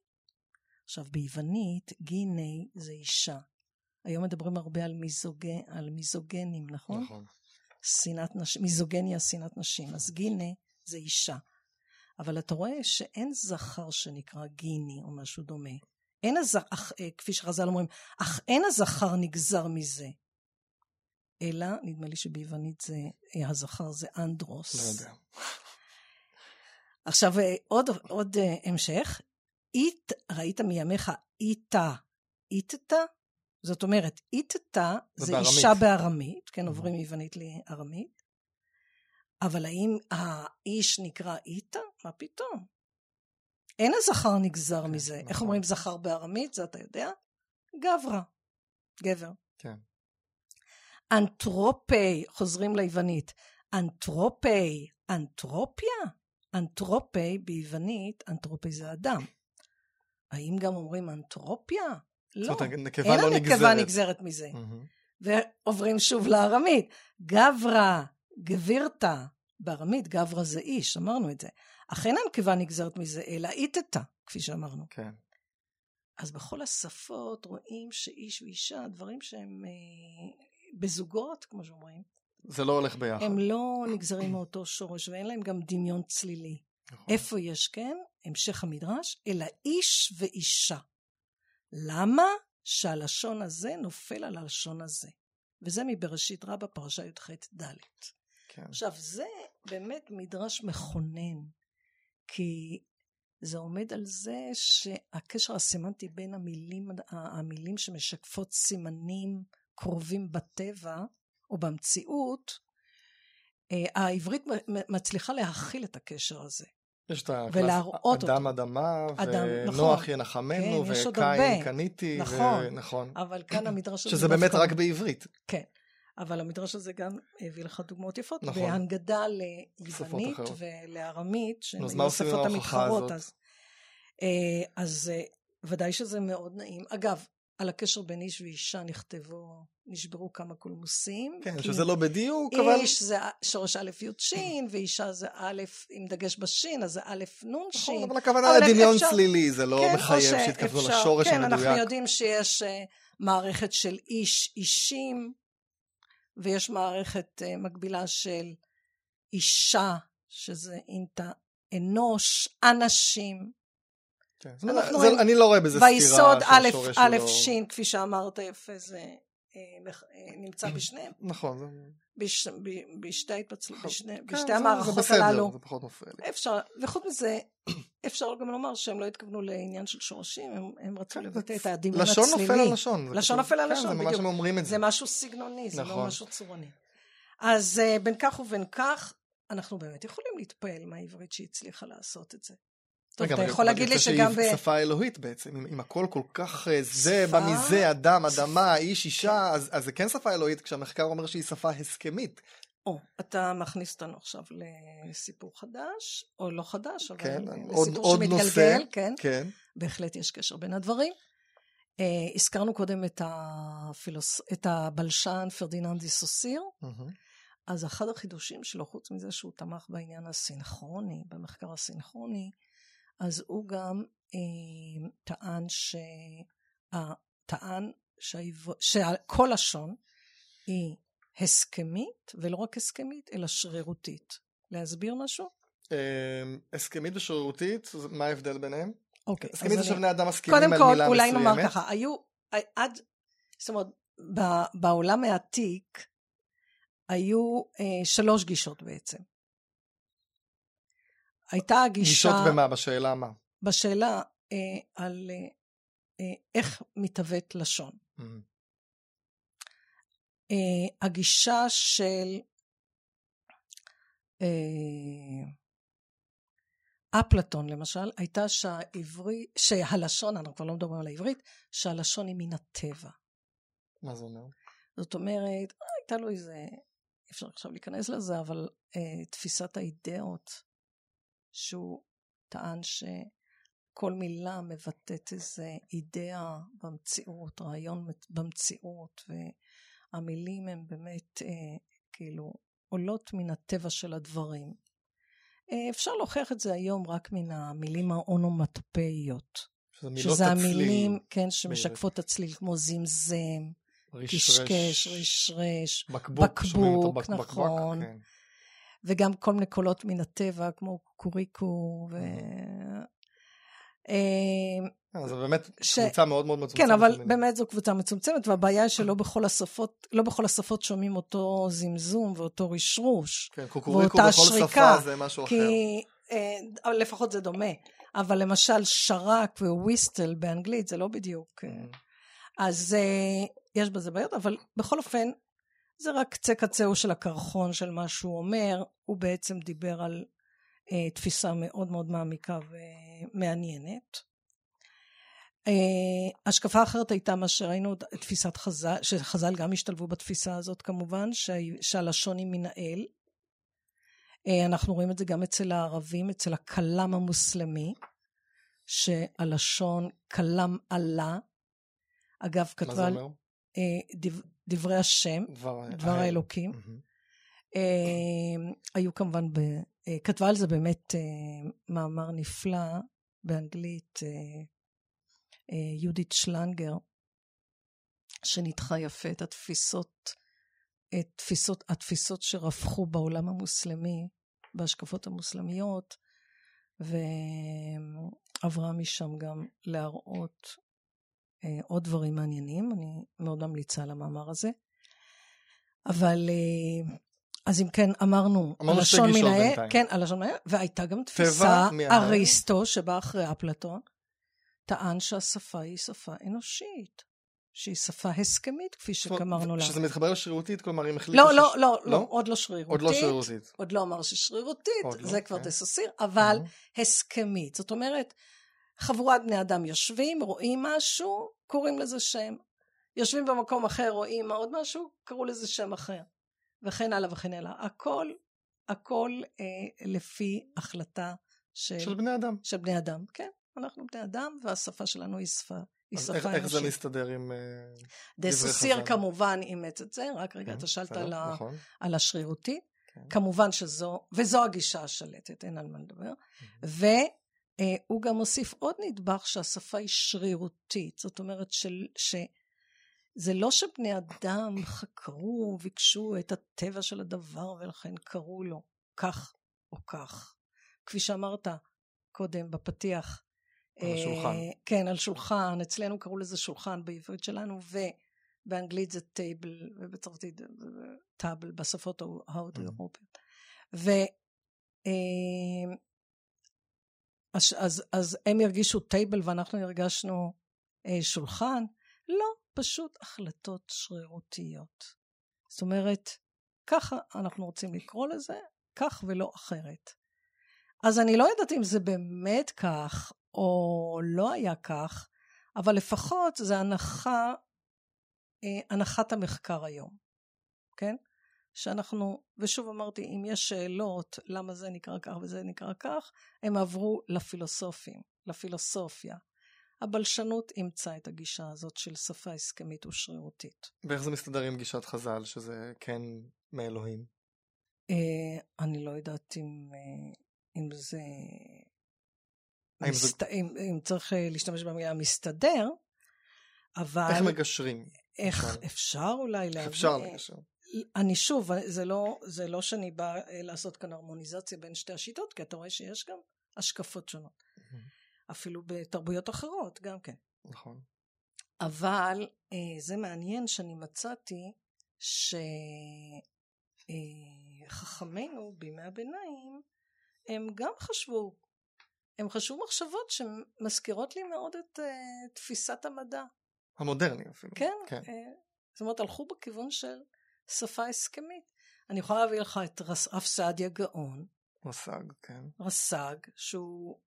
עכשיו ביוונית גיני זה אישה. היום מדברים הרבה על, מיזוג... על מיזוגנים, נכון? נכון. שנאת נשים, מיזוגניה שנאת נשים. אז גיני זה אישה. אבל אתה רואה שאין זכר שנקרא גיני או משהו דומה. אין הזכר, אה, כפי שחז"ל אומרים, אך אין הזכר נגזר מזה. אלא, נדמה לי שביוונית זה, אה, הזכר זה אנדרוס. לא יודע. עכשיו אה, עוד, עוד אה, המשך, אית, ראית מימיך איתה, איתתה? זאת אומרת, איתתה זה, זה אישה בארמית, כן, עוברים מיוונית לארמית, אבל האם האיש נקרא איתה? מה פתאום? אין הזכר נגזר כן, מזה. נכון. איך אומרים זכר בארמית? זה אתה יודע? גברא, גבר. כן. אנתרופי, חוזרים ליוונית, אנתרופי, אנתרופיה? אנתרופי ביוונית, אנתרופי זה אדם. האם גם אומרים אנתרופיה? לא. זאת אומרת, הנקבה לא נגזרת. אין הנקבה נגזרת מזה. Mm-hmm. ועוברים שוב לארמית. גברא, גבירתא, בארמית גברא זה איש, אמרנו את זה. אך אין הנקבה נגזרת מזה, אלא איתתא, כפי שאמרנו. כן. אז בכל השפות רואים שאיש ואישה, דברים שהם אה, בזוגות, כמו שאומרים. זה לא הולך ביחד. הם לא נגזרים מאותו שורש, ואין להם גם דמיון צלילי. נכון. איפה יש כן? המשך המדרש, אלא איש ואישה. למה? שהלשון הזה נופל על הלשון הזה. וזה מבראשית רבה, פרשה י"ח ד'. כן. עכשיו, זה באמת מדרש מכונן, כי זה עומד על זה שהקשר הסמנטי בין המילים, המילים שמשקפות סימנים קרובים בטבע או במציאות, אה, העברית מצליחה להכיל את הקשר הזה. יש את הקלאס, אדם אדמה, ונוח נכון, ינחמנו, כן, וקין קניתי, נכון, ונכון. אבל כאן המדרש הזה... שזה באמת רק בעברית. כן, אבל המדרש הזה גם הביא לך דוגמאות יפות, נכון. בהנגדה ליוונית ולארמית, שהן היו השפות המתחרות אז. אה, אז אה, ודאי שזה מאוד נעים. אגב, על הקשר בין איש ואישה נכתבו, נשברו כמה קולמוסים. כן, שזה לא בדיוק, אבל... איש זה שורש א' י' ש', ואישה זה א' עם דגש בשין, אז זה א' נ' ש'. נכון, אבל הכוונה לדמיון. צלילי, זה לא כן, מחייב שיתכוונו לשורש המדויק. כן, אנחנו יודעים שיש uh, מערכת של איש אישים, ויש מערכת uh, מקבילה של אישה, שזה אינטה אנוש, אנשים. כן. זה, זה, אני לא רואה בזה סתירה שהשורש הוא לא... ויסוד א' א' ש', כפי שאמרת יפה, זה אה, אה, נמצא בשניהם. נכון. בש, ב, בשתי ההתפצלות, נכון. בשני, כן, בשתי זה, המערכות זה בסדר, הללו. זה פחות מפריע לי. אפשר, וחוץ מזה, אפשר גם לומר שהם לא התכוונו לעניין של שורשים, הם, הם רצו כן, לבטא את הדמיון הצלילי. לשון נופל על לשון. לשון נופל על לשון, כן, זה ממש אומרים את זה. זה משהו סגנוני, זה לא נכון. משהו צורני. אז אה, בין כך ובין כך, אנחנו באמת יכולים להתפעל מהעברית שהצליחה לעשות את זה. טוב, אתה יכול להגיד לי שגם ב... שהיא שפה אלוהית בעצם, אם, אם הכל כל כך אה, זה, בא מזה, אדם, אדמה, איש, אישה, אז, אז זה כן שפה אלוהית, כשהמחקר אומר שהיא שפה הסכמית. או, אתה מכניס אותנו עכשיו לסיפור חדש, או לא חדש, אבל כן, לסיפור עוד, עוד שמתגלגל, נושא, כן, כן. בהחלט יש קשר בין הדברים. Uh, הזכרנו קודם את, הפילוס... את הבלשן פרדיננד דיסוסיר, mm-hmm. אז אחד החידושים שלו, חוץ מזה שהוא תמך בעניין הסינכרוני, במחקר הסינכרוני, אז הוא גם אה, טען ש... טען שכל לשון היא הסכמית, ולא רק הסכמית, אלא שרירותית. להסביר משהו? אמ, הסכמית ושרירותית, מה ההבדל ביניהם? אוקיי. הסכמית זה שבני אדם מסכימים על מילה מסוימת. קודם כל, אולי נאמר ככה, היו, עד, זאת אומרת, בעולם העתיק, היו אה, שלוש גישות בעצם. הייתה הגישה... גישות במה? בשאלה מה? בשאלה אה, על אה, אה, איך מתהוות לשון. Mm-hmm. אה, הגישה של אה, אפלטון למשל, הייתה שהעברי, שהלשון, אנחנו כבר לא מדברים על העברית, שהלשון היא מן הטבע. מה זה אומר? זאת אומרת, הייתה לו איזה, אי אפשר עכשיו להיכנס לזה, אבל אה, תפיסת האידאות, שהוא טען ש... כל מילה מבטאת איזה אידאה במציאות, רעיון במציאות, והמילים הן באמת אה, כאילו עולות מן הטבע של הדברים. אה, אפשר להוכיח את זה היום רק מן המילים האונומטופאיות. שזה המילים, כן, שמשקפות הצליל, כמו זמזם, קשקש, רשרש, בקבוק, בקבוק בק, נכון. כן. וגם כל מיני קולות מן הטבע, כמו קוריקו, ו... אה, זו באמת ש... קבוצה מאוד מאוד מצומצמת. כן, אבל. באמת זו קבוצה מצומצמת, והבעיה היא שלא בכל השפות, לא בכל השפות שומעים אותו זמזום ואותו רשרוש. כן, קוקוריקו בכל שריקה, שפה זה משהו כי, אחר. אה, לפחות זה דומה. אבל למשל שרק וויסטל באנגלית זה לא בדיוק. אה. Mm. אז אה, יש בזה בעיות, אבל בכל אופן, זה רק קצה קצהו של הקרחון של מה שהוא אומר. הוא בעצם דיבר על אה, תפיסה מאוד מאוד מעמיקה ומעניינת. אה, השקפה אחרת הייתה מה שראינו, תפיסת חז"ל, שחז"ל גם השתלבו בתפיסה הזאת כמובן, שהלשון היא מן האל. אה, אנחנו רואים את זה גם אצל הערבים, אצל הכלם המוסלמי, שהלשון כלם עלה. אגב, כתבה... מה זה אומר? דברי השם, דבר, דבר האלוקים. Mm-hmm. היו כמובן אה, כתבה על זה באמת אה, מאמר נפלא באנגלית, אה, יהודית שלנגר, שניתחה יפה את התפיסות, את תפיסות, התפיסות שרפחו בעולם המוסלמי, בהשקפות המוסלמיות, ועברה משם גם להראות עוד דברים מעניינים, אני מאוד ממליצה על המאמר הזה. אבל אז אם כן, אמרנו, הלשון מן האל, כן, הלשון מן האל, והייתה גם תפיסה, אריסטו, שבא אחרי אפלטון, טען שהשפה היא שפה אנושית, שהיא שפה הסכמית, כפי שאמרנו לה. שזה מתחבר לשרירותית, כלומר, אם החליטו... לא, לא, לא, לא, עוד לא שרירותית. עוד לא שרירותית. עוד לא אמר ששרירותית, זה כבר כן. תססיר, אבל הסכמית. זאת אומרת, חבורת בני אדם יושבים, רואים משהו, קוראים לזה שם. יושבים במקום אחר, רואים עוד משהו, קראו לזה שם אחר. וכן הלאה וכן הלאה. הכל, הכל אה, לפי החלטה של, של בני אדם. של בני אדם, כן. אנחנו בני אדם, והשפה שלנו היא שפה. היא שפה איך, איך זה מסתדר עם אה, דברי חז"ל? דססיר כמובן אימץ את זה, רק רגע, כן, אתה שאלת על, נכון. על השרירותי. כן. כמובן שזו, וזו הגישה השלטת, אין על מה לדבר. והוא אה, גם מוסיף עוד נדבך שהשפה היא שרירותית, זאת אומרת של, ש... זה לא שבני אדם חקרו, ביקשו את הטבע של הדבר ולכן קראו לו כך או כך. כפי שאמרת קודם בפתיח. על השולחן. אה, כן, על שולחן. אצלנו קראו לזה שולחן בעברית שלנו, ובאנגלית זה table, ובצרפתית table, בשפות ההודו-אירופיות. ו... אז, אז, אז הם הרגישו table ואנחנו הרגשנו אה, שולחן. לא, פשוט החלטות שרירותיות. זאת אומרת, ככה אנחנו רוצים לקרוא לזה, כך ולא אחרת. אז אני לא יודעת אם זה באמת כך או לא היה כך, אבל לפחות זה הנחה, אה, הנחת המחקר היום, כן? שאנחנו, ושוב אמרתי, אם יש שאלות למה זה נקרא כך וזה נקרא כך, הם עברו לפילוסופים, לפילוסופיה. הבלשנות אימצה את הגישה הזאת של שפה הסכמית ושרירותית. ואיך זה מסתדר עם גישת חז"ל, שזה כן מאלוהים? אה, אני לא יודעת אם, אה, אם זה... מסת... זה... אם, אם צריך אה, להשתמש במילה מסתדר, אבל... איך מגשרים? איך אפשר, אפשר אולי להבין? אפשר לגשר. אני שוב, זה לא, זה לא שאני באה לעשות כאן הרמוניזציה בין שתי השיטות, כי אתה רואה שיש גם השקפות שונות. Mm-hmm. אפילו בתרבויות אחרות, גם כן. נכון. אבל אה, זה מעניין שאני מצאתי שחכמינו אה, בימי הביניים הם גם חשבו, הם חשבו מחשבות שמזכירות לי מאוד את אה, תפיסת המדע. המודרני אפילו. כן, כן. אה, זאת אומרת הלכו בכיוון של שפה הסכמית. אני יכולה להביא לך את רב סעדיה גאון. רס"ג, כן. רס"ג, שהוא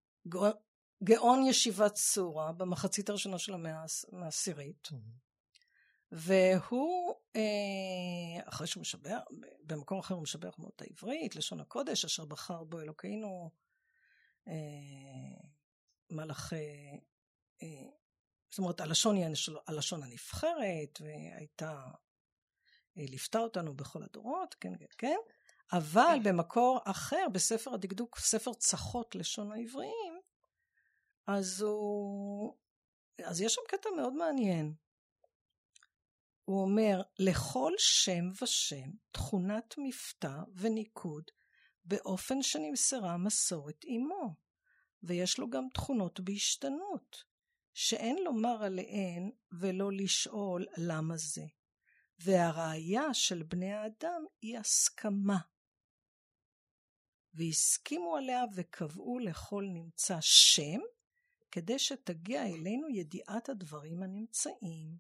גאון ישיבת צורה במחצית הראשונה של המאה העשירית. והוא, אה, אחרי שהוא משבח, במקום אחר הוא משבח מאוד את העברית, לשון הקודש, אשר בחר בו אלוקינו אה, מלאך, אה, זאת אומרת, הלשון היא הלשון הנבחרת, והייתה, ליוותה אותנו בכל הדורות, כן, כן, כן, אבל במקור אחר, בספר הדקדוק, ספר צחות לשון העבריים, אז הוא... אז יש שם קטע מאוד מעניין. הוא אומר, לכל שם ושם תכונת מבטא וניקוד באופן שנמסרה מסורת עמו, ויש לו גם תכונות בהשתנות, שאין לומר עליהן ולא לשאול למה זה. והראיה של בני האדם היא הסכמה. והסכימו עליה וקבעו לכל נמצא שם כדי שתגיע אלינו ידיעת הדברים הנמצאים.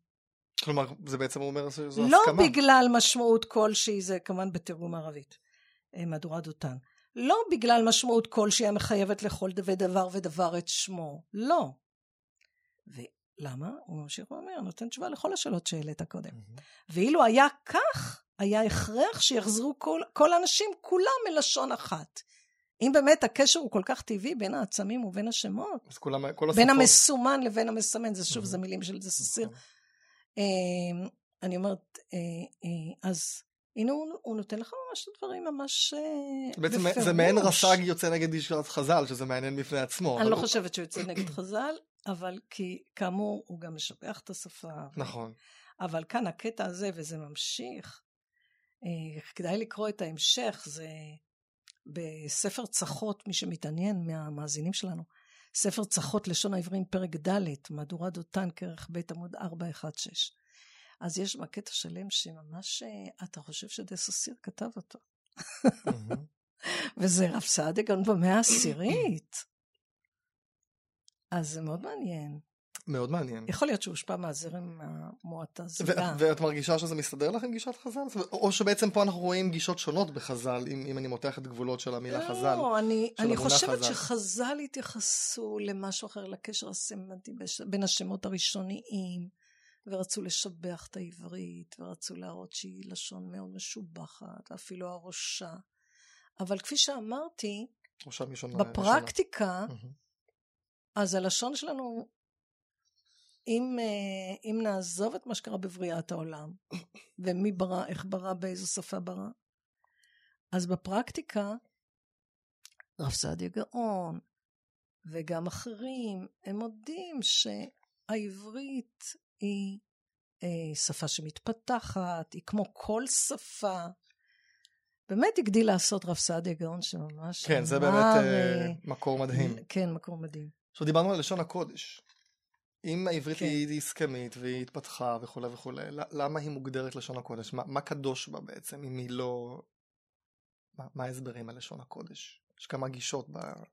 כלומר, זה בעצם אומר שזו לא הסכמה. לא בגלל משמעות כלשהי, זה כמובן בתרגום ערבית, אה, מהדורה דותן. לא בגלל משמעות כלשהי המחייבת לכל דבר ודבר את שמו, לא. ולמה? הוא ממשיך ואומר, נותן תשובה לכל השאלות שהעלית קודם. Mm-hmm. ואילו היה כך, היה הכרח שיחזרו כל, כל האנשים כולם מלשון אחת. אם באמת הקשר הוא כל כך טבעי בין העצמים ובין השמות, אז כולם, כל השפות... בין המסומן לבין המסמן, זה שוב, זה מילים של זה ססיר. נכון. אמ, אני אומרת, אה, אה, אז הנה הוא, הוא נותן לך ממש דברים ממש אה, בעצם בפירוש. זה מעין רס"ג יוצא נגד גישת חז"ל, שזה מעניין בפני עצמו. אני לא הוא... חושבת שהוא יוצא נגד חז"ל, אבל כי כאמור הוא גם משבח את השפה. נכון. אבל כאן הקטע הזה, וזה ממשיך, כדאי לקרוא את ההמשך, זה בספר צחות, מי שמתעניין מהמאזינים שלנו, ספר צחות לשון העברים פרק ד', מהדורה דותן, כרך ב' עמוד 416. אז יש בה קטע שלם שממש אה, אתה חושב שדסו סיר כתב אותו. וזה רב סעדיה גם במאה העשירית. אז זה מאוד מעניין. מאוד מעניין. יכול להיות שהוא הושפע מהזרם המועטזילה. ואת מרגישה שזה מסתדר לך עם גישת חז"ל? או שבעצם פה אנחנו רואים גישות שונות בחז"ל, אם, אם אני מותח את גבולות של המילה לא, חז"ל. לא, אני, אני חושבת חז"ל. שחז"ל התייחסו למשהו אחר, לקשר הסמנטי בין השמות הראשוניים, ורצו לשבח את העברית, ורצו להראות שהיא לשון מאוד משובחת, ואפילו הראשה. אבל כפי שאמרתי, בפרקטיקה, אז הלשון שלנו אם, אה, אם נעזוב את מה שקרה בבריאת העולם, ומי ברא, איך ברא, באיזו שפה ברא, אז בפרקטיקה, רב סעדיה גאון, וגם אחרים, הם מודים שהעברית היא אה, שפה שמתפתחת, היא כמו כל שפה. באמת הגדיל לעשות רב סעדיה גאון שממש... כן, זה באמת אה, מקור מדהים. כן, מקור מדהים. עכשיו דיברנו על לשון הקודש. אם העברית כן. היא הסכמית והיא התפתחה וכולי וכולי, למה היא מוגדרת לשון הקודש? מה, מה קדוש בה בעצם, אם היא לא... מה, מה ההסברים על לשון הקודש? יש כמה גישות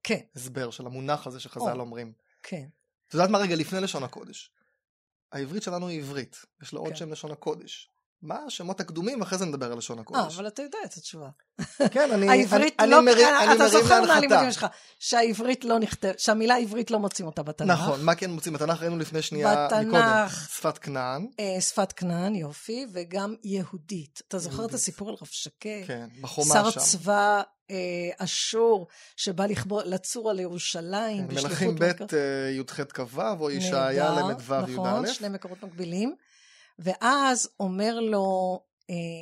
כן. בהסבר כן. של המונח הזה שחז"ל אומרים. כן. את יודעת מה רגע לפני לשון הקודש? העברית שלנו היא עברית, יש כן. עוד שם לשון הקודש. מה השמות הקדומים, אחרי זה נדבר על לשון הקודש. אה, אבל אתה יודע את התשובה. כן, אני, העברית אני, לא, אני מרים להנחתה. אתה זוכר מהלימודים שלך, שהעברית לא נכתב, שהמילה עברית לא מוצאים אותה בתנ"ך. נכון, מה כן מוצאים בתנ"ך? ראינו לפני שנייה בתנ"ך, מקודם. שפת כנען. אה, שפת כנען, יופי, וגם יהודית. אתה זוכר יהודית. את הסיפור על רב שקד? כן, בחומה שם. שר צבא אה, אשור, שבא לכבור, לצור על ירושלים. כן, מלכים ב' אה, י"ח כ"ו, או ישעיה ל"ו י"א. נכון, שני מקורות מקבילים. ואז אומר לו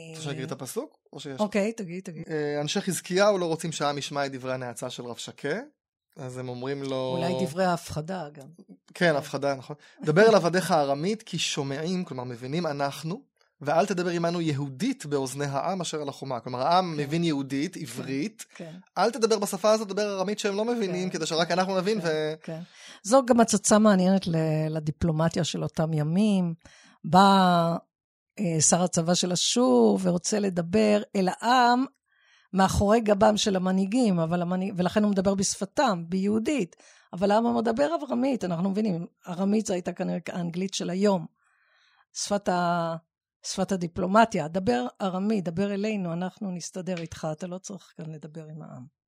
רוצה שאני אקריא את הפסוק? אוקיי, תגיד, תגיד. אנשי חזקיהו לא רוצים שהעם ישמע את דברי הנאצה של רב שקה, אז הם אומרים לו... אולי דברי ההפחדה גם. כן, הפחדה, נכון. דבר אל עבדיך ארמית, כי שומעים, כלומר מבינים אנחנו, ואל תדבר עמנו יהודית באוזני העם אשר על החומה. כלומר, העם כן. מבין יהודית, כן, עברית, כן. אל תדבר בשפה הזאת, דבר ארמית שהם לא מבינים, כן, כדי שרק אנחנו נבין. כן, ו... כן. זו גם הצצה מעניינת לדיפלומטיה של אותם ימים. בא אה, שר הצבא של אשור ורוצה לדבר אל העם מאחורי גבם של המנהיגים, אבל ולכן הוא מדבר בשפתם, ביהודית. אבל העם מדבר ארמית, אנחנו מבינים, ארמית זו הייתה כנראה האנגלית של היום. שפת, ה... שפת הדיפלומטיה, דבר ארמית, דבר אלינו, אנחנו נסתדר איתך, אתה לא צריך כאן לדבר עם העם.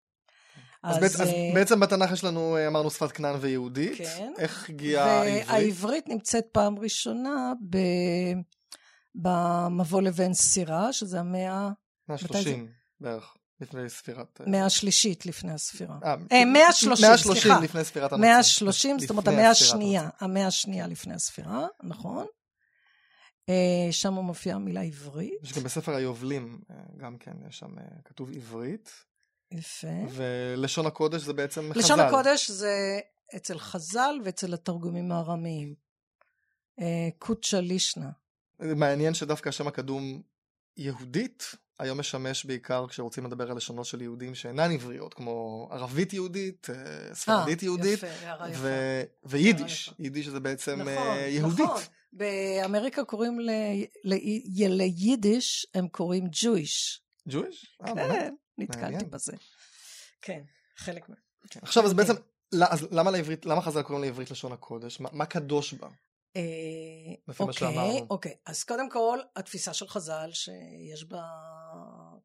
אז, אז, בעצם, אז אה, בעצם בתנ"ך יש לנו, אה, אמרנו, שפת כנען ויהודית. כן. איך הגיעה העברית? והעברית נמצאת פעם ראשונה ב... במבוא לבן סירה, שזה המאה... 130 בערך. לפני ספירת... אה, מאה שלישית לפני הספירה. אה, מאה שלושים, סליחה. מאה לפני ספירת הנוצרים. מאה שלושים, זאת אומרת המאה השנייה. המאה השנייה לפני הספירה, נכון. שם מופיעה המילה עברית. יש גם בספר היובלים, גם כן, יש שם כתוב עברית. יפה. ולשון הקודש זה בעצם חז"ל. לשון הקודש זה אצל חז"ל ואצל התרגומים הארמיים. קוצ'ה לישנה. מעניין שדווקא השם הקדום יהודית היום משמש בעיקר כשרוצים לדבר על לשונות של יהודים שאינן עבריות, כמו ערבית יהודית, אה, ספרדית 아, יהודית, ויידיש. יידיש זה בעצם נכון, יהודית. נכון, באמריקה קוראים ליידיש, הם קוראים. Jewish? אה, כן, נתקלתי בזה. כן, חלק מה... כן. עכשיו, אז בעצם, למה, לעברית, למה חז"ל קוראים לעברית לשון הקודש? מה, מה קדוש בה? אוקיי, אוקיי. אז קודם כל, התפיסה של חז"ל, שיש בה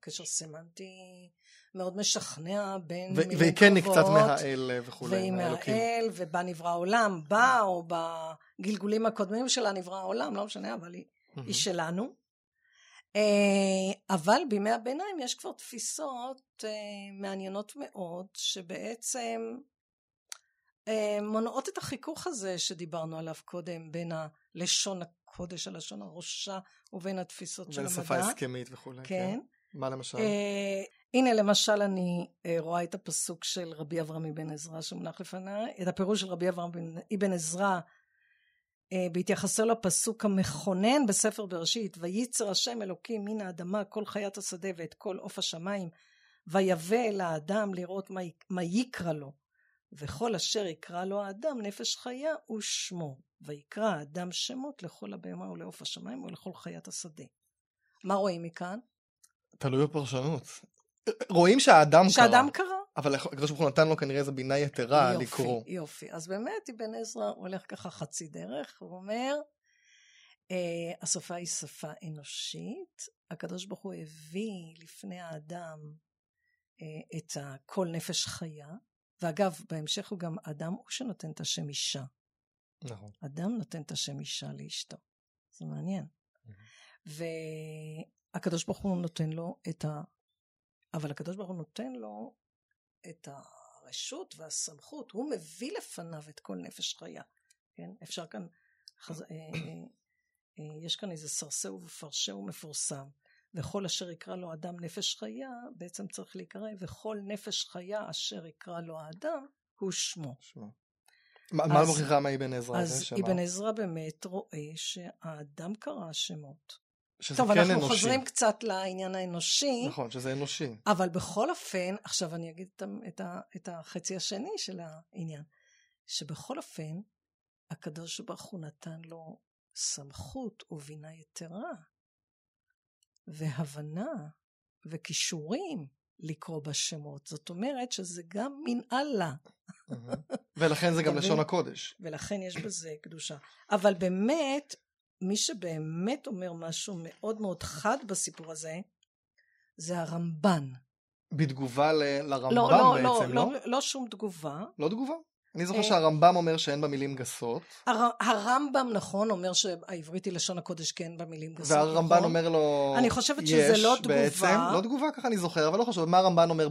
קשר סמנטי מאוד משכנע בין מילים קרובות. והיא כן קצת מהאל וכולי, והיא מהאל, ובה נברא העולם, בה או בגלגולים הקודמים שלה נברא העולם, לא משנה, אבל היא, היא שלנו. אבל בימי הביניים יש כבר תפיסות מעניינות מאוד, שבעצם אה, מונעות את החיכוך הזה שדיברנו עליו קודם בין הלשון הקודש, הלשון הראשה, ובין התפיסות של המדע. בין שפה הסכמית וכולי. כן. כן. מה למשל? אה, הנה למשל אני אה, רואה את הפסוק של רבי אברהם אבן עזרא שמונח לפניי, את הפירוש של רבי אברהם אבן עזרא אה, בהתייחסו לפסוק המכונן בספר בראשית, וייצר השם אלוקים מן האדמה כל חיית השדה ואת כל עוף השמיים, ויבא אל האדם לראות מה, מה יקרא לו. וכל אשר יקרא לו האדם נפש חיה הוא שמו, ויקרא האדם שמות לכל הבהמה ולעוף השמיים ולכל חיית השדה. מה רואים מכאן? תלוי בפרשנות. רואים שהאדם קרא. שהאדם קרא. אבל הקדוש ברוך הוא נתן לו כנראה איזו בינה יתרה יופי, לקרוא. יופי, יופי. אז באמת אבן עזרא הולך ככה חצי דרך, הוא אומר, אה, השפה היא שפה אנושית, הקדוש ברוך הוא הביא לפני האדם אה, את כל נפש חיה, ואגב, בהמשך הוא גם אדם הוא שנותן את השם אישה. נכון. אדם נותן את השם אישה לאשתו. זה מעניין. והקדוש ברוך הוא נותן לו את ה... אבל הקדוש ברוך הוא נותן לו את הרשות והסמכות. הוא מביא לפניו את כל נפש חיה. כן? אפשר כאן... חז... אה, אה, אה, יש כאן איזה סרסהו ופרשהו מפורסם. וכל אשר יקרא לו אדם נפש חיה, בעצם צריך להיקרא, וכל נפש חיה אשר יקרא לו האדם, הוא שמו. שמו. מה מוכיחה מאבן עזרא? אז אבן עזרא באמת רואה שהאדם קרא שמות. שזה טוב, כן אנחנו אנושי. חוזרים קצת לעניין האנושי. נכון, שזה אנושי. אבל בכל אופן, עכשיו אני אגיד את, את, את החצי השני של העניין, שבכל אופן, הקדוש ברוך הוא נתן לו סמכות ובינה יתרה והבנה וכישורים לקרוא בשמות. זאת אומרת שזה גם מן אללה. ולכן זה גם לשון הקודש. ולכן יש בזה קדושה. אבל באמת, מי שבאמת אומר משהו מאוד מאוד חד בסיפור הזה, זה הרמב"ן. בתגובה ל- לרמב"ם לא, לא, בעצם, לא? לא, לא, לא שום תגובה. לא תגובה? אני זוכר שהרמב"ם אומר שאין בה מילים גסות. הר, הרמב"ם, נכון, אומר שהעברית היא לשון הקודש כן במילים גסות. והרמב"ן נכון? אומר לו, אני חושבת שזה לא תגובה. בעצם, לא תגובה, ככה אני זוכר, אבל לא חשוב, מה הרמב"ן אומר?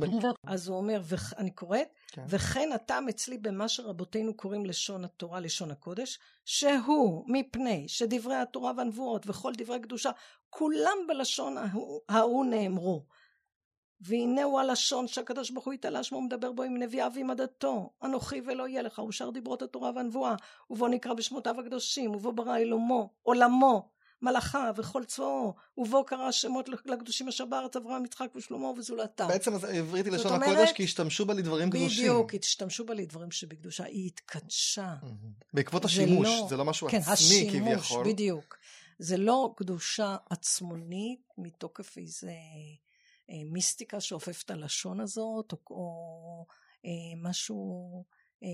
אז הוא אומר, אני קוראת, כן. וכן הטעם אצלי במה שרבותינו קוראים לשון התורה, לשון הקודש, שהוא מפני שדברי התורה והנבואות וכל דברי קדושה, כולם בלשון ההוא, ההוא נאמרו. והנה הוא הלשון שהקדוש ברוך הוא יתעלה שמו מדבר בו עם נביאיו ועם עדתו אנוכי ולא יהיה לך ושאר דיברות התורה והנבואה ובו נקרא בשמותיו הקדושים ובו ברא אלומו עולמו מלאכה וכל צבאו ובו קרא שמות לקדושים אשר בארץ אברהם יצחק ושלמה וזולתם. בעצם העברית היא לשון הקודש כי השתמשו בה לדברים קדושים. בדיוק, השתמשו בה לדברים שבקדושה. היא התקדשה. בעקבות השימוש, זה לא, זה לא משהו כן, עצמי השימוש, כביכול. בדיוק. זה לא קדושה עצמונית מתוקף איזה מיסטיקה שאופף את הלשון הזאת, או, או אה, משהו, אה,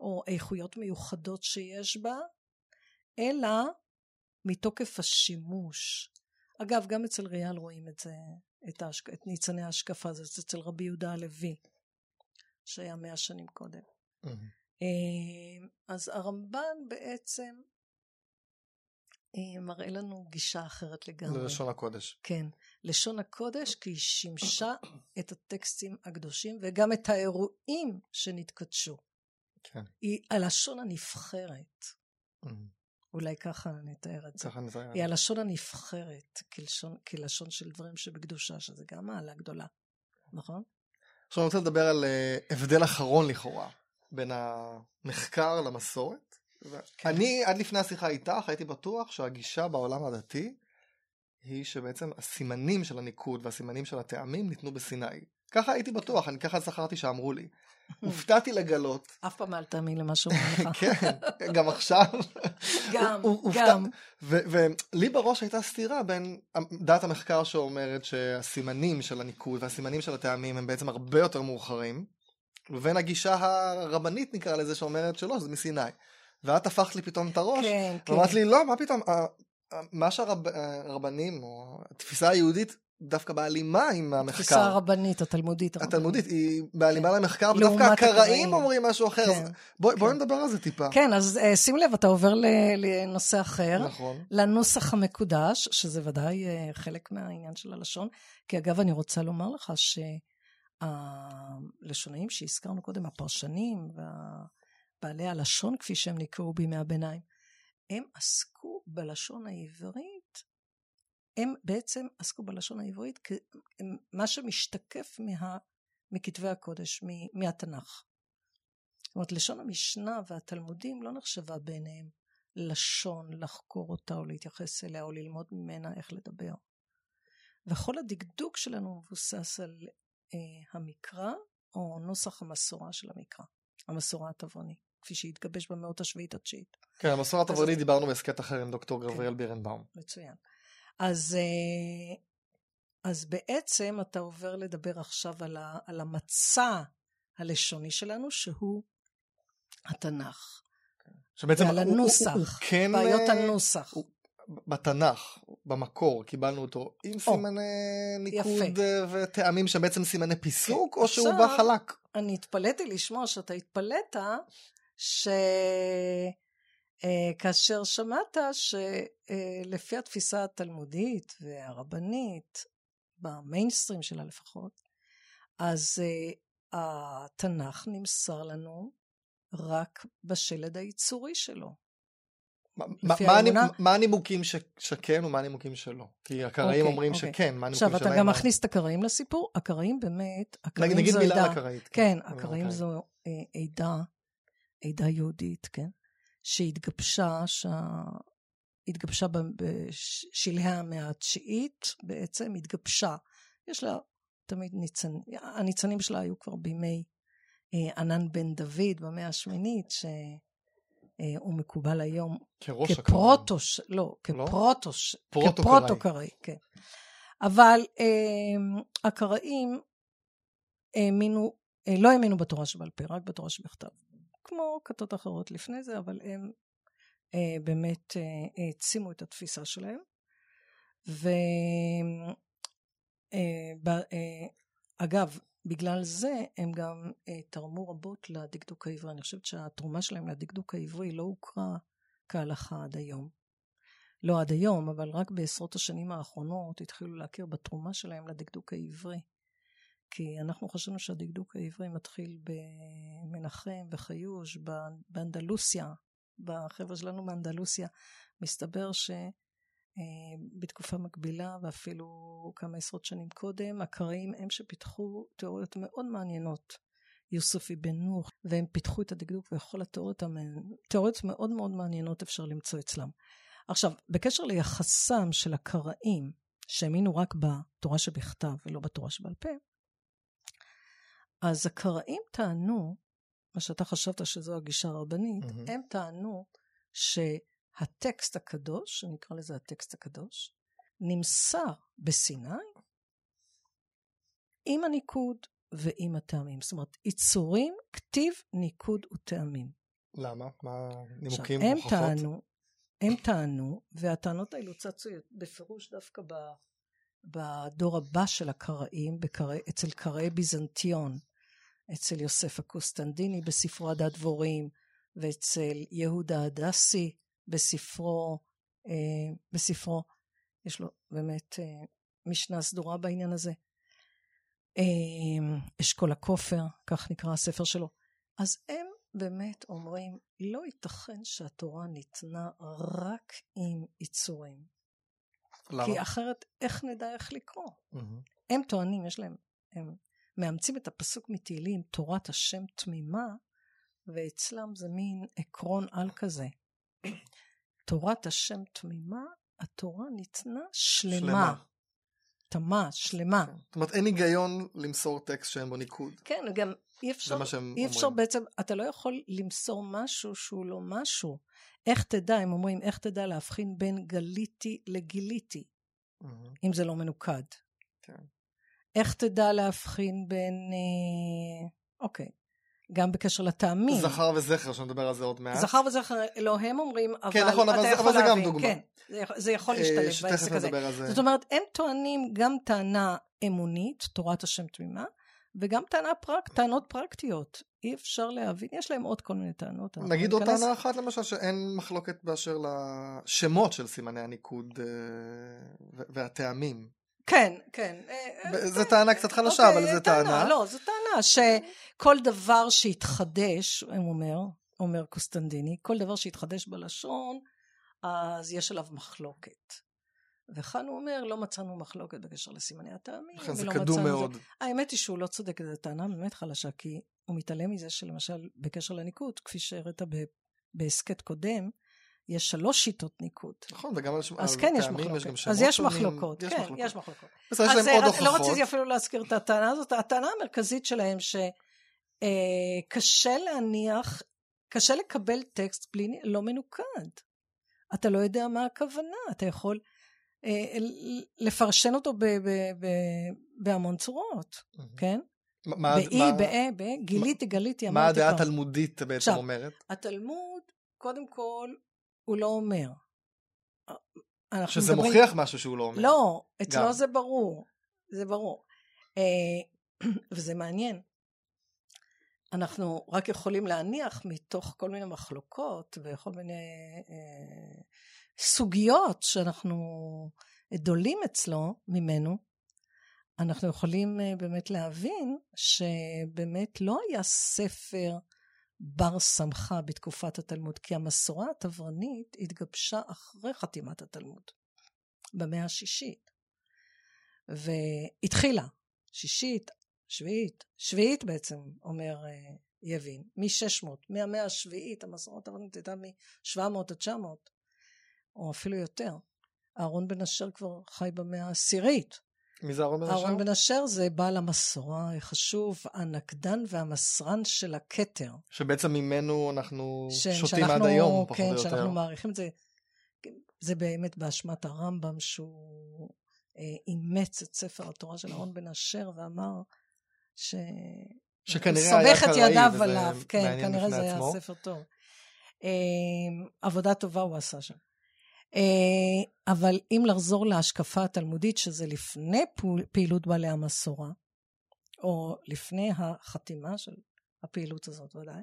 או איכויות מיוחדות שיש בה, אלא מתוקף השימוש. אגב, גם אצל ריאל רואים את זה, את, ההשק... את ניצני ההשקפה, זה אצל רבי יהודה הלוי, שהיה מאה שנים קודם. Mm-hmm. אז הרמב"ן בעצם מראה לנו גישה אחרת לגמרי. ללשון הקודש. כן. לשון הקודש כי היא שימשה את הטקסטים הקדושים וגם את האירועים שנתקדשו. כן. היא הלשון הנבחרת. Mm-hmm. אולי ככה נתאר את זה. ככה נתאר. היא הלשון הנבחרת כלשון, כלשון של דברים שבקדושה, שזה גם מעלה גדולה, נכון? עכשיו אני רוצה לדבר על uh, הבדל אחרון לכאורה בין המחקר למסורת. כן. אני עד לפני השיחה איתך הייתי בטוח שהגישה בעולם הדתי היא שבעצם הסימנים של הניקוד והסימנים של הטעמים ניתנו בסיני. ככה הייתי בטוח, אני ככה זכרתי שאמרו לי. הופתעתי לגלות. אף פעם אל תאמין למה שאומרים לך. כן, גם עכשיו. גם, גם. ולי בראש הייתה סתירה בין דעת המחקר שאומרת שהסימנים של הניקוד והסימנים של הטעמים הם בעצם הרבה יותר מאוחרים, ובין הגישה הרבנית נקרא לזה שאומרת שלא, זה מסיני. ואת הפכת לי פתאום את הראש, כן, כן. ואמרת לי לא, מה פתאום, מה שהרבנים, או התפיסה היהודית, דווקא בהלימה עם המחקר. התפיסה הרבנית, התלמודית. התלמודית, היא בהלימה כן. למחקר, ודווקא הקראים אומרים משהו אחר. כן. בואי כן. בוא נדבר על זה טיפה. כן, אז uh, שים לב, אתה עובר לנושא אחר. נכון. לנוסח המקודש, שזה ודאי uh, חלק מהעניין של הלשון. כי אגב, אני רוצה לומר לך שהלשונאים שהזכרנו קודם, הפרשנים ובעלי הלשון, כפי שהם נקראו בימי הביניים, הם עסקו בלשון העברית, הם בעצם עסקו בלשון העברית כמה שמשתקף מה, מכתבי הקודש, מהתנ"ך. זאת אומרת, לשון המשנה והתלמודים לא נחשבה בעיניהם לשון לחקור אותה או להתייחס אליה או ללמוד ממנה איך לדבר. וכל הדקדוק שלנו מבוסס על אה, המקרא או נוסח המסורה של המקרא, המסורה התבוני. כפי שהתגבש במאות השביעית התשיעית. כן, המסורת הוורדית דיברנו בהסכת אחר עם דוקטור כן. גבריאל בירנבאום. מצוין. אז, אה, אז בעצם אתה עובר לדבר עכשיו על, ה, על המצע הלשוני שלנו, שהוא התנ"ך. שבעצם ועל הנוסח, הוא, הוא, כן... בעיות אה, הנוסח. הוא, בתנ"ך, במקור, קיבלנו אותו עם או, סימני ניקוד יפה. וטעמים שבעצם סימני פיסוק, כן. או שהוא בא חלק? אני התפלאתי לשמוע שאתה התפלאת שכאשר אה, שמעת שלפי התפיסה התלמודית והרבנית, במיינסטרים שלה לפחות, אז אה, התנ"ך נמסר לנו רק בשלד היצורי שלו. מה הנימוקים שכן ומה הנימוקים שלא? כי הקראים אוקיי, אומרים אוקיי. שכן, מה הנימוקים שלהם? עכשיו, אתה גם מכניס את הקראים לסיפור? הקראים באמת, הקראים נגיד מילה על הקראית. כן, הקראים זו אה, עדה, עדה יהודית, כן? שהתגבשה, התגבשה בשלהי המאה התשיעית, בעצם התגבשה. יש לה תמיד ניצנים, הניצנים שלה היו כבר בימי אה, ענן בן דוד במאה השמינית, ש... אה, מקובל היום כראש כפרוטוש, לא, לא, כפרוטוש, פרוטו כפרוטו-קראי, כן. אבל אה, הקראים האמינו, אה, לא האמינו בתורה שבעל פה, רק בתורה שבכתב. כמו כתות אחרות לפני זה, אבל הם אה, באמת אה, העצימו את התפיסה שלהם. ואגב, אה, בגלל זה הם גם אה, תרמו רבות לדקדוק העברי. אני חושבת שהתרומה שלהם לדקדוק העברי לא הוכרה כהלכה עד היום. לא עד היום, אבל רק בעשרות השנים האחרונות התחילו להכיר בתרומה שלהם לדקדוק העברי. כי אנחנו חשבנו שהדקדוק העברי מתחיל במנחם וחיוש, באנדלוסיה, בחבר'ה שלנו מאנדלוסיה. מסתבר שבתקופה אה, מקבילה ואפילו כמה עשרות שנים קודם, הקראים הם שפיתחו תיאוריות מאוד מעניינות. יוסף אבן נוח, והם פיתחו את הדקדוק וכל התיאוריות, תיאוריות מאוד מאוד מעניינות אפשר למצוא אצלם. עכשיו, בקשר ליחסם של הקראים, שהאמינו רק בתורה שבכתב ולא בתורה שבעל פה, אז הקראים טענו, מה שאתה חשבת שזו הגישה הרבנית, mm-hmm. הם טענו שהטקסט הקדוש, אני אקרא לזה הטקסט הקדוש, נמסר בסיני עם הניקוד ועם הטעמים. זאת אומרת, יצורים, כתיב, ניקוד וטעמים. למה? מה נימוקים, הם טענו, הם טענו, והטענות האלו צצו בפירוש דווקא ב, בדור הבא של הקראים, בקראי, אצל קראי ביזנטיון, אצל יוסף הקוסטנדיני בספרו הדת דבורים, ואצל יהודה הדסי בספרו, אה, בספרו, יש לו באמת אה, משנה סדורה בעניין הזה. אה, אשכול הכופר, כך נקרא הספר שלו. אז הם באמת אומרים, לא ייתכן שהתורה ניתנה רק עם יצורים. למה? כי אחרת, איך נדע איך לקרוא? Mm-hmm. הם טוענים, יש להם, הם מאמצים את הפסוק מתהילים, תורת השם תמימה, ואצלם זה מין עקרון על כזה. תורת השם תמימה, התורה ניתנה שלמה. שלמה. תמה, שלמה. כן. זאת אומרת, אין היגיון למסור טקסט שאין בו ניקוד. כן, גם אי אפשר, אי אפשר בעצם, אתה לא יכול למסור משהו שהוא לא משהו. איך תדע, הם אומרים, איך תדע להבחין בין גליתי לגיליתי, mm-hmm. אם זה לא מנוקד. כן. איך תדע להבחין בין... אה, אוקיי. גם בקשר לטעמים. זכר וזכר, שנדבר על זה עוד מעט. זכר וזכר, לא הם אומרים, אבל כן, נכון, אבל, אבל זה גם דוגמה. כן, זה, זה יכול אה, להשתלב בעסק הזה. זה. זאת אומרת, הם טוענים גם טענה אמונית, תורת השם תמימה, וגם טענה פרק, טענות פרקטיות. אי אפשר להבין, יש להם עוד כל מיני טענות. נגיד עוד טענה אחת למשל, שאין מחלוקת באשר לשמות של סימני הניקוד אה, והטעמים. כן, כן. אה, זו טענה קצת חלשה, אוקיי, אבל זו טענה. לא, זו טענה שכל דבר שהתחדש, הוא אומר, אומר קוסטנדיני, כל דבר שהתחדש בלשון, אז יש עליו מחלוקת. וכאן הוא אומר, לא מצאנו מחלוקת בקשר לסימני הטעמים. לכן זה קדום מאוד. זה... האמת היא שהוא לא צודק, זו טענה באמת חלשה, כי הוא מתעלם מזה שלמשל, בקשר לניקוד, כפי שהראית בהסכת קודם, יש שלוש שיטות ניקוד. נכון, וגם על אז כן יש מחלוקת. יש גם שמות אז יש מחלוקות, כן, מחלוקות. יש מחלוקות. אז יש להם עוד הוכחות. לא רציתי אפילו להזכיר את הטענה הזאת. הטענה המרכזית שלהם שקשה אה, להניח, קשה לקבל טקסט בלי, לא מנוקד. אתה לא יודע מה הכוונה, אתה יכול אה, לפרשן אותו בהמון צורות, כן? באי, באה, באה, גיליתי, גליתי, אמרתי כבר. מה הדעה התלמודית בעצם אומרת? התלמוד, קודם כל, הוא לא אומר. שזה מדברים... מוכיח משהו שהוא לא אומר. לא, אצלו גם. זה ברור, זה ברור. אה, וזה מעניין. אנחנו רק יכולים להניח מתוך כל מיני מחלוקות וכל מיני אה, סוגיות שאנחנו דולים אצלו, ממנו, אנחנו יכולים אה, באמת להבין שבאמת לא היה ספר בר סמכה בתקופת התלמוד, כי המסורה התברנית התגבשה אחרי חתימת התלמוד, במאה השישית. והתחילה, שישית, שביעית, שביעית בעצם, אומר uh, יבין, מ-600, מהמאה השביעית, המסורה התברנית הייתה מ-700 עד 900, או אפילו יותר. אהרון בן אשר כבר חי במאה העשירית. מי זה אהרון בן אשר? אהרון בן אשר זה בעל המסורה החשוב, הנקדן והמסרן של הכתר. שבעצם ממנו אנחנו ש... שותים שאנחנו, עד היום, פחות כן, או יותר. כן, שאנחנו מעריכים את זה. זה באמת באשמת הרמב"ם שהוא אה, אימץ את ספר התורה של אהרון בן אשר ואמר ש... שכנראה היה קראי, וזה ידיו עליו, כן, כנראה זה היה ספר טוב. אה, עבודה טובה הוא עשה שם. אה, אבל אם לחזור להשקפה התלמודית, שזה לפני פעילות בעלי המסורה, או לפני החתימה של הפעילות הזאת ודאי,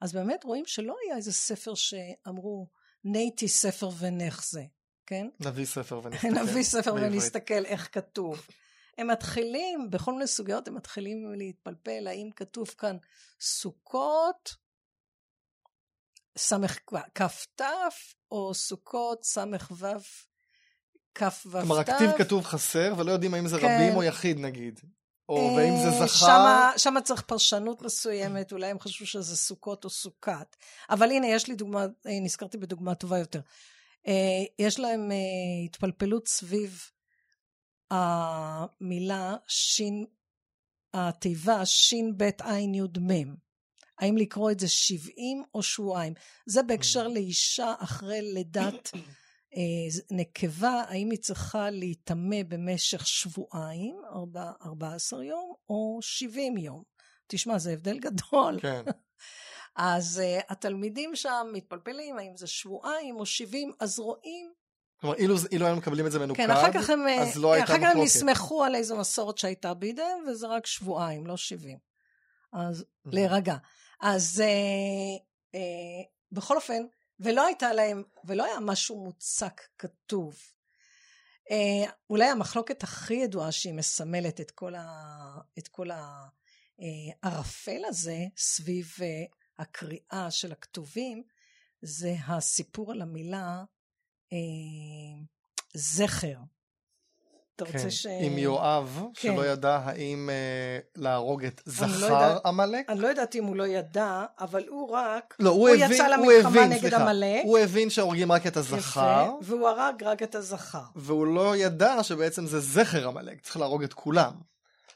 אז באמת רואים שלא היה איזה ספר שאמרו, נייטי ספר ונחזה, כן? נביא ספר ונסתכל. נביא ספר ונסתכל איך כתוב. הם מתחילים, בכל מיני סוגיות הם מתחילים להתפלפל, האם כתוב כאן סוכות, סמך כ"ת, או סוכות סמ"ו כ"ו. כלומר, הכתיב כתוב חסר, ולא יודעים האם זה כן. רבים או יחיד נגיד. או אה, ואם זה זכר. שמה צריך פרשנות מסוימת, אולי הם חשבו שזה סוכות או סוכת. אבל הנה, יש לי דוגמה, אה, נזכרתי בדוגמה טובה יותר. אה, יש להם התפלפלות סביב המילה שין, התיבה שין בית עין יוד מם. האם לקרוא את זה שבעים או שבועיים. זה בהקשר לאישה אחרי לידת אה, נקבה, האם היא צריכה להיטמא במשך שבועיים, ארבע עשר יום, או שבעים יום. תשמע, זה הבדל גדול. כן. אז uh, התלמידים שם מתפלפלים, האם זה שבועיים או שבעים, אז רואים... כלומר, אילו, אילו היו מקבלים את זה מנוקד, כן, אחר כך הם, אז לא הייתה מחלוקת. אחר כך הם נסמכו על איזו מסורת שהייתה בידיהם, וזה רק שבועיים, לא שבעים. אז להירגע. אז uh, uh, בכל אופן, ולא הייתה להם, ולא היה משהו מוצק כתוב. אה, אולי המחלוקת הכי ידועה שהיא מסמלת את כל, ה, את כל הערפל הזה סביב אה, הקריאה של הכתובים, זה הסיפור על המילה אה, זכר. אתה רוצה כן, ש... עם יואב, כן. שלא ידע האם אה, להרוג את לא זכר עמלק? אני לא יודעת אם הוא לא ידע, אבל הוא רק... לא, הוא, הוא הבין, יצא למלחמה נגד עמלק. הוא הבין שהורגים רק את הזכר. יפה, והוא הרג רק את הזכר. והוא לא ידע שבעצם זה זכר עמלק, צריך להרוג את כולם.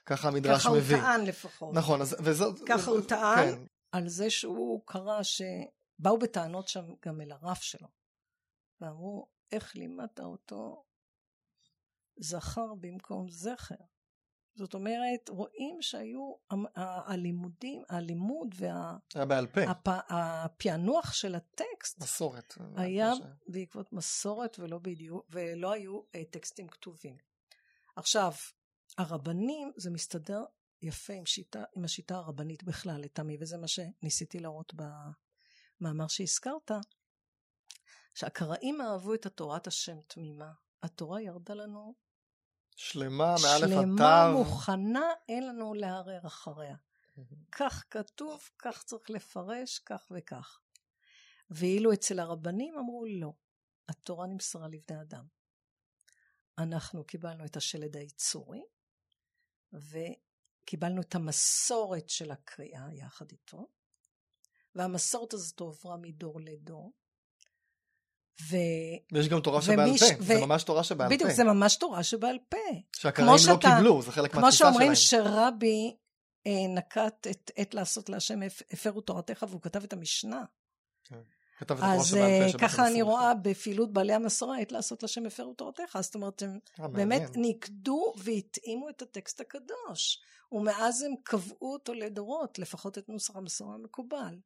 ככה המדרש מבין. ככה הוא טען לפחות. נכון, אז, וזאת... ככה הוא טען כן. על זה שהוא קרא שבאו בטענות שם גם אל הרף שלו. ואמרו, איך לימדת אותו זכר במקום זכר. זאת אומרת, רואים שהיו הלימודים, הלימוד וה... היה בעל פה. הפ, הפענוח של הטקסט. מסורת. היה בעקבות מסורת ולא בדיוק, ולא היו אה, טקסטים כתובים. עכשיו, הרבנים, זה מסתדר יפה עם, שיטה, עם השיטה הרבנית בכלל, לטעמי, וזה מה שניסיתי להראות במאמר שהזכרת, שהקראים אהבו את התורת השם תמימה. התורה ירדה לנו שלמה, מאלף עד תו. שלמה, מוכנה, אין לנו לערער אחריה. כך כתוב, כך צריך לפרש, כך וכך. ואילו אצל הרבנים אמרו לא, התורה נמסרה לבני אדם. אנחנו קיבלנו את השלד היצורי, וקיבלנו את המסורת של הקריאה יחד איתו, והמסורת הזאת הועברה מדור לדור, ו... ויש גם תורה שבעל ומיש... פה, ו... זה ממש תורה שבעל בדיוק, פה. בדיוק, זה ממש תורה שבעל פה. שהקראים לא שאתה... קיבלו, זה חלק מהתפיסה שלהם. כמו שאומרים שרבי אה, נקט את עת לעשות להשם הפרו תורתך, והוא כתב את המשנה. כן. כתב את התורה שבעל פה. אז אה, ככה אני רואה בפעילות בעלי המסורה, עת לעשות להשם הפרו תורתך. זאת אומרת, הם אה, באמת ניקדו והתאימו את הטקסט הקדוש. ומאז הם קבעו אותו לדורות, לפחות את נוסח המסורה המקובל.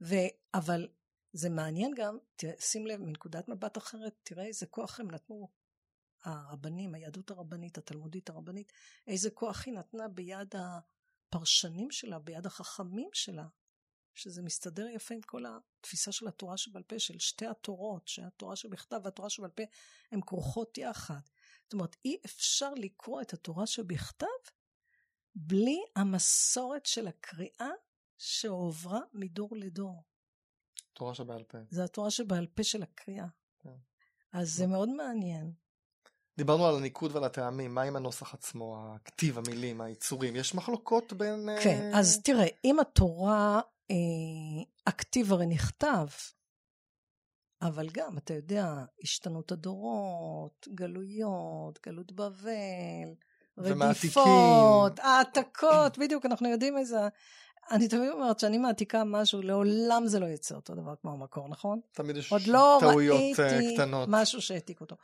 ו... אבל זה מעניין גם, שים לב, מנקודת מבט אחרת, תראה איזה כוח הם נתנו, הרבנים, היהדות הרבנית, התלמודית הרבנית, איזה כוח היא נתנה ביד הפרשנים שלה, ביד החכמים שלה, שזה מסתדר יפה עם כל התפיסה של התורה שבעל פה, של שתי התורות, שהתורה שבכתב והתורה שבעל פה הן כרוכות יחד. זאת אומרת, אי אפשר לקרוא את התורה שבכתב בלי המסורת של הקריאה שהועברה מדור לדור. תורה שבעל פה. זה התורה שבעל פה של הקריאה. כן. אז זה מאוד מעניין. דיברנו על הניקוד ועל הטעמים, מה עם הנוסח עצמו, הכתיב, המילים, היצורים? יש מחלוקות בין... אה, כן, uh... אז תראה, אם התורה, אה, הכתיב הרי נכתב, אבל גם, אתה יודע, השתנות הדורות, גלויות, גלות בבל, רדיפות, העתקות, בדיוק, אנחנו יודעים איזה אני תמיד אומרת שאני מעתיקה משהו, לעולם זה לא יצא אותו דבר כמו המקור, נכון? תמיד יש עוד לא טעויות אה, ראיתי קטנות. משהו שהעתיק אותו.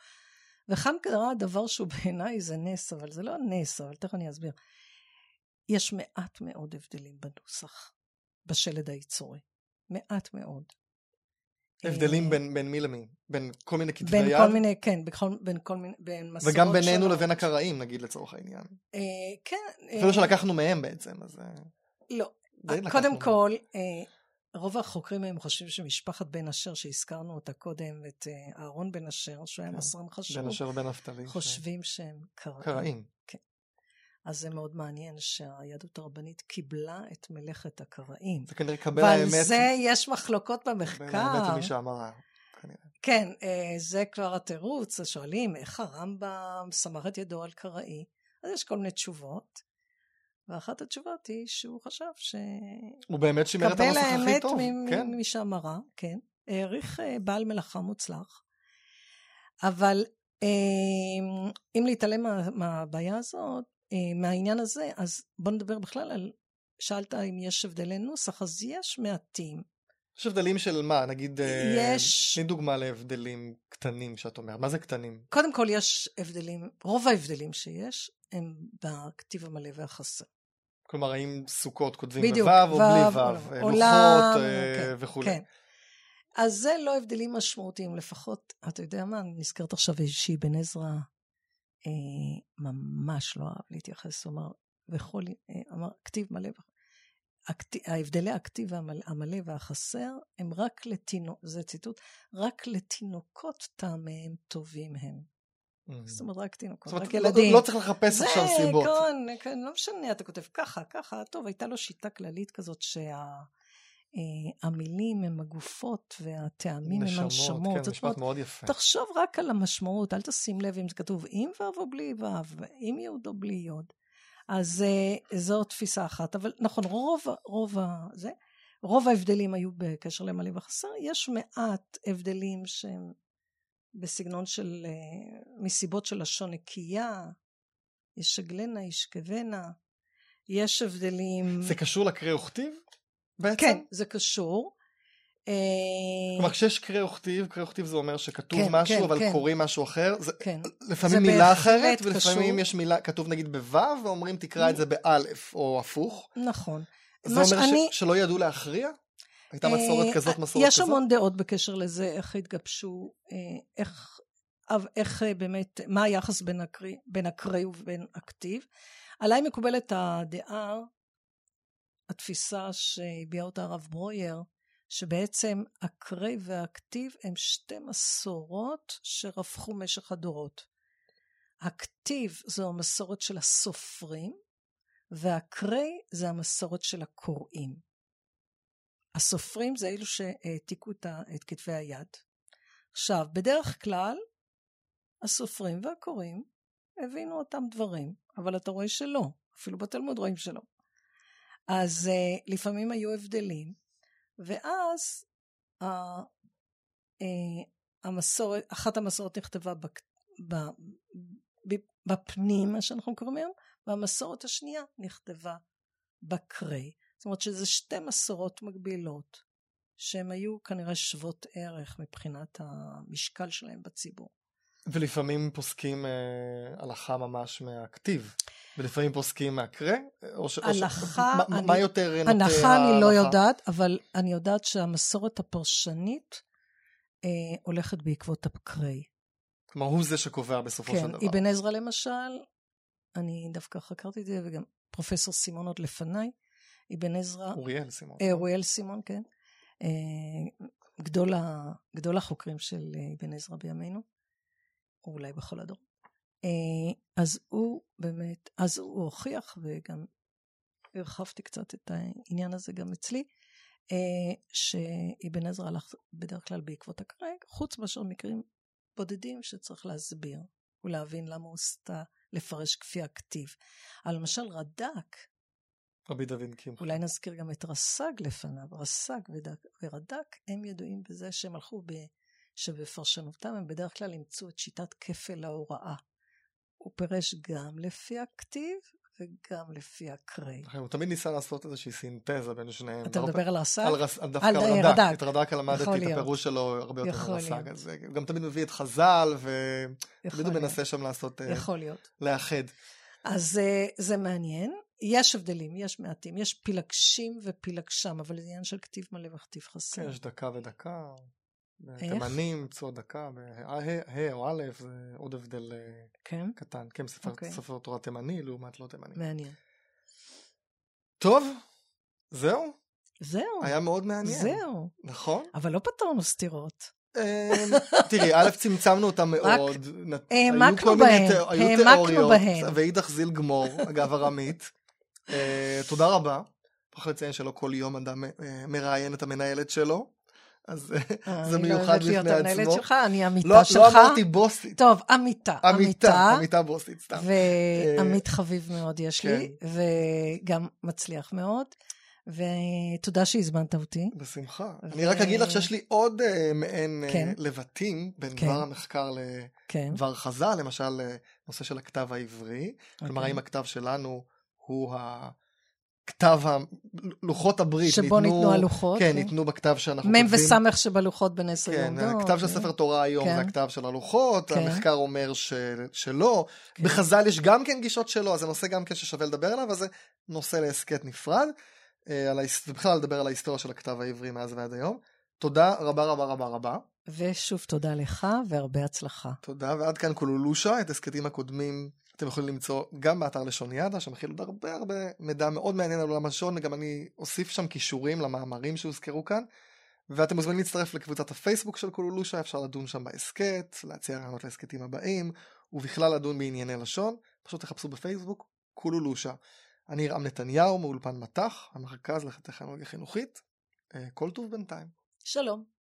וכאן קרה דבר שהוא בעיניי זה נס, אבל זה לא נס, אבל תכף אני אסביר. יש מעט מאוד הבדלים בנוסח, בשלד היצורי. מעט מאוד. הבדלים בין, בין מי למי? בין כל מיני כתבי בין יד? כל מיני, כן, בכל, בין כל מיני, בין מסורות וגם בינינו שונות. לבין הקראים, נגיד לצורך העניין. אה, כן. אפילו אה, שלקחנו מהם בעצם, אז... אה, לא. לקחנו קודם. כל, אה, רוב החוקרים הם חושבים שמשפחת בן אשר, שהזכרנו אותה קודם, את אה, אהרון בן אשר, שהוא היה כן, מסרן חשוב, בין אשר ובין נפתלי. חושבים שהם קראים. קראים. אז זה מאוד מעניין שהיהדות הרבנית קיבלה את מלאכת הקראים. זה כנראה קבל ועל האמת. זה יש מחלוקות במחקר. עם מי שאמר, כנראה. כן, אה, זה כבר התירוץ, שואלים איך הרמב"ם סמך את ידו על קראי. אז יש כל מיני תשובות, ואחת התשובות היא שהוא חשב ש... הוא באמת שימר את קבל הנוסח הכי האמת טוב. מ- כן. ממי שאמרה, כן. העריך אה, בעל מלאכה מוצלח. אבל אה, אם להתעלם מה- מהבעיה הזאת, אה, מהעניין הזה, אז בוא נדבר בכלל על... שאלת אם יש הבדלי נוסח, אז יש מעטים. יש הבדלים של מה? נגיד... אה, יש- תני דוגמה להבדלים קטנים שאת אומרת. מה זה קטנים? קודם כל יש הבדלים, רוב ההבדלים שיש הם בכתיב המלא והחסר. כלומר, האם סוכות כותבים בדיוק, בו' או בלי ו', ו', או אה, עולם, לוחות אה, כן, וכולי. כן. אז זה לא הבדלים משמעותיים, לפחות, אתה יודע מה, אני נזכרת עכשיו איזושהי בן עזרא, אה, ממש לא אהב להתייחס, הוא אמר, וכל, אה, אמר, כתיב מלא, ההבדלי הכתיב המלא, והחסר הם רק לתינוק, זה ציטוט, רק לתינוקות טעמיהם טובים הם. זאת אומרת, רק תינוקות, רק לא- ילדים. לא צריך לחפש עכשיו סיבות. זה, כן, כן, לא משנה, אתה כותב ככה, ככה, טוב, הייתה לו שיטה כללית כזאת שהמילים הם הגופות והטעמים הם הנשמות. כן, משפט מאוד יפה. תחשוב רק על המשמעות, אל תשים לב אם זה כתוב עם ו' או בלי ו', עם י' או בלי י'. אז אה, זו תפיסה אחת, אבל נכון, רוב, רוב, זה, רוב ההבדלים היו בקשר למלא וחסר, יש מעט הבדלים שהם בסגנון של, אה, מסיבות של לשון נקייה, ישגלנה, ישכבנה, יש הבדלים, זה קשור לקרוא וכתיב בעצם? כן, זה קשור. אה, כלומר, כשיש קרוא וכתיב, קרוא וכתיב זה אומר שכתוב כן, משהו, כן, אבל כן. קוראים משהו אחר. זה כן, לפעמים זה מילה אחרת, ולפעמים קשור. יש מילה, כתוב נגיד בו', ואומרים תקרא את זה באלף, או הפוך. נכון. זה אומר שאני- ש- שלא ידעו להכריע? הייתה מסורת אה, כזאת, מסורת יש כזאת? המון דעות בקשר לזה, איך התגבשו, אה, איך, איך אה, באמת, מה היחס בין הקרי, בין הקרי ובין הכתיב. עליי מקובלת הדעה, התפיסה שהביע אותה הרב ברויר, שבעצם הקרי והכתיב הם שתי מסורות שרפחו משך הדורות. הכתיב זו המסורת של הסופרים, והקרי זה המסורת של הקוראים. הסופרים זה אלו שהעתיקו את כתבי היד. עכשיו, בדרך כלל, הסופרים והקוראים הבינו אותם דברים, אבל אתה רואה שלא, אפילו בתלמוד רואים שלא. אז uh, לפעמים היו הבדלים, ואז uh, uh, המסורת, אחת המסורות נכתבה בק, ב, ב, בפנים, מה שאנחנו קוראים היום, והמסורת השנייה נכתבה בקרי. זאת אומרת שזה שתי מסורות מקבילות, שהן היו כנראה שוות ערך מבחינת המשקל שלהם בציבור. ולפעמים פוסקים אה, הלכה ממש מהכתיב, ולפעמים פוסקים מהקרא, או ש... או ש- אני- מה יותר נוטה הנחה אני לא? יודעת, אבל אני יודעת שהמסורת הפרשנית אה, הולכת בעקבות הקרי. כלומר, הוא זה שקובע בסופו של כן, דבר. אבן עזרא למשל, אני דווקא חקרתי את זה, וגם פרופסור סימון עוד לפניי, אבן עזרא, אוריאל סימון. אה, אוריאל סימון, כן, אה, גדול, ה, גדול החוקרים של אה, אבן עזרא בימינו, או אולי בכל הדור. אה, אז הוא באמת, אז הוא הוכיח, וגם הרחבתי קצת את העניין הזה גם אצלי, אה, שאבן עזרא הלך בדרך כלל בעקבות הקרא, חוץ מאשר מקרים בודדים שצריך להסביר ולהבין למה הוא סטה לפרש כפי הכתיב. אבל למשל רד"ק, רבי דוד קמחי. אולי נזכיר גם את רס"ג לפניו, רס"ג ורד"ק, הם ידועים בזה שהם הלכו ב... שבפרשנותם הם בדרך כלל אימצו את שיטת כפל ההוראה. הוא פירש גם לפי הכתיב וגם לפי הקרי. לכן הוא תמיד ניסה לעשות איזושהי סינתזה בין שניהם. אתה הרבה מדבר על רס"ג? על רס... דווקא על, אה, רד"ק. רד"ק. את רד"ק למדתי את. הפירוש שלו הרבה יותר מרס"ג. אז הוא גם תמיד מביא את חז"ל, ותמיד הוא. מנסה שם לעשות, אה, יכול להיות. לאחד. אז אה, זה מעניין. יש הבדלים, יש מעטים, יש פילגשים ופילגשם, אבל זה עניין של כתיב מלא וכתיב חסר. כן, יש דקה ודקה. תימנים, צוע דקה, ה' או א', זה עוד הבדל כן? קטן. כן, ספר, okay. אוקיי. ספר תורה תימני לעומת לא תימני. מעניין. טוב, זהו. זהו. היה מאוד מעניין. זהו. נכון. אבל לא פתרנו סתירות. אמ, תראי, א', צמצמנו אותם מאוד. העמקנו בהן, העמקנו בהן. ואידך זיל גמור, אגב ארמית. אה, תודה רבה. צריך לציין שלא כל יום אדם אה, מראיין את המנהלת שלו. אז אה, זה מיוחד בפני עצמו. אני לא אוהבת להיות המנהלת שלך, אני עמיתה לא שלך. לא אמרתי בוסית. טוב, עמיתה. עמיתה, עמיתה בוסית, סתם. ועמית חביב מאוד יש לי, כן. וגם מצליח מאוד. ותודה שהזמנת אותי. בשמחה. ו... אני רק אגיד לך שיש לי עוד uh, מעין כן. uh, לבטים בין כן. דבר המחקר לדבר כן. חזה, למשל נושא של הכתב העברי. Okay. כלומר, אוקיי. האם הכתב שלנו הוא הכתב, לוחות הברית שבו ניתנו, ניתנו הלוחות. כן, כן, ניתנו בכתב שאנחנו כותבים. מ' וסמך שבלוחות בנס כן, היומדות. הכתב של ספר תורה היום כן. זה הכתב של הלוחות, כן. המחקר אומר ש... שלא. כן. בחז"ל יש גם כן גישות שלו, אז זה נושא גם כן ששווה לדבר עליו, אז זה נושא להסכת נפרד. אה, ובכלל לדבר על ההיסטוריה של הכתב העברי מאז ועד היום. תודה רבה רבה רבה רבה. ושוב תודה לך והרבה הצלחה. תודה, ועד כאן קולולושה, את הסכתים הקודמים אתם יכולים למצוא גם באתר לשון ידע, שמכיל עוד הרבה הרבה מידע מאוד מעניין על עולם השון, וגם אני אוסיף שם כישורים למאמרים שהוזכרו כאן. ואתם מוזמנים להצטרף לקבוצת הפייסבוק של קולולושה, אפשר לדון שם בהסכת, להציע רעיונות להסכתים הבאים, ובכלל לדון בענייני לשון, פשוט תחפשו בפייסבוק קולולושה. אני רם נתניהו מאולפן מט"ח, המרכז לטכנולוגיה חינוכית. אה, כל טוב בינתיים. שלום.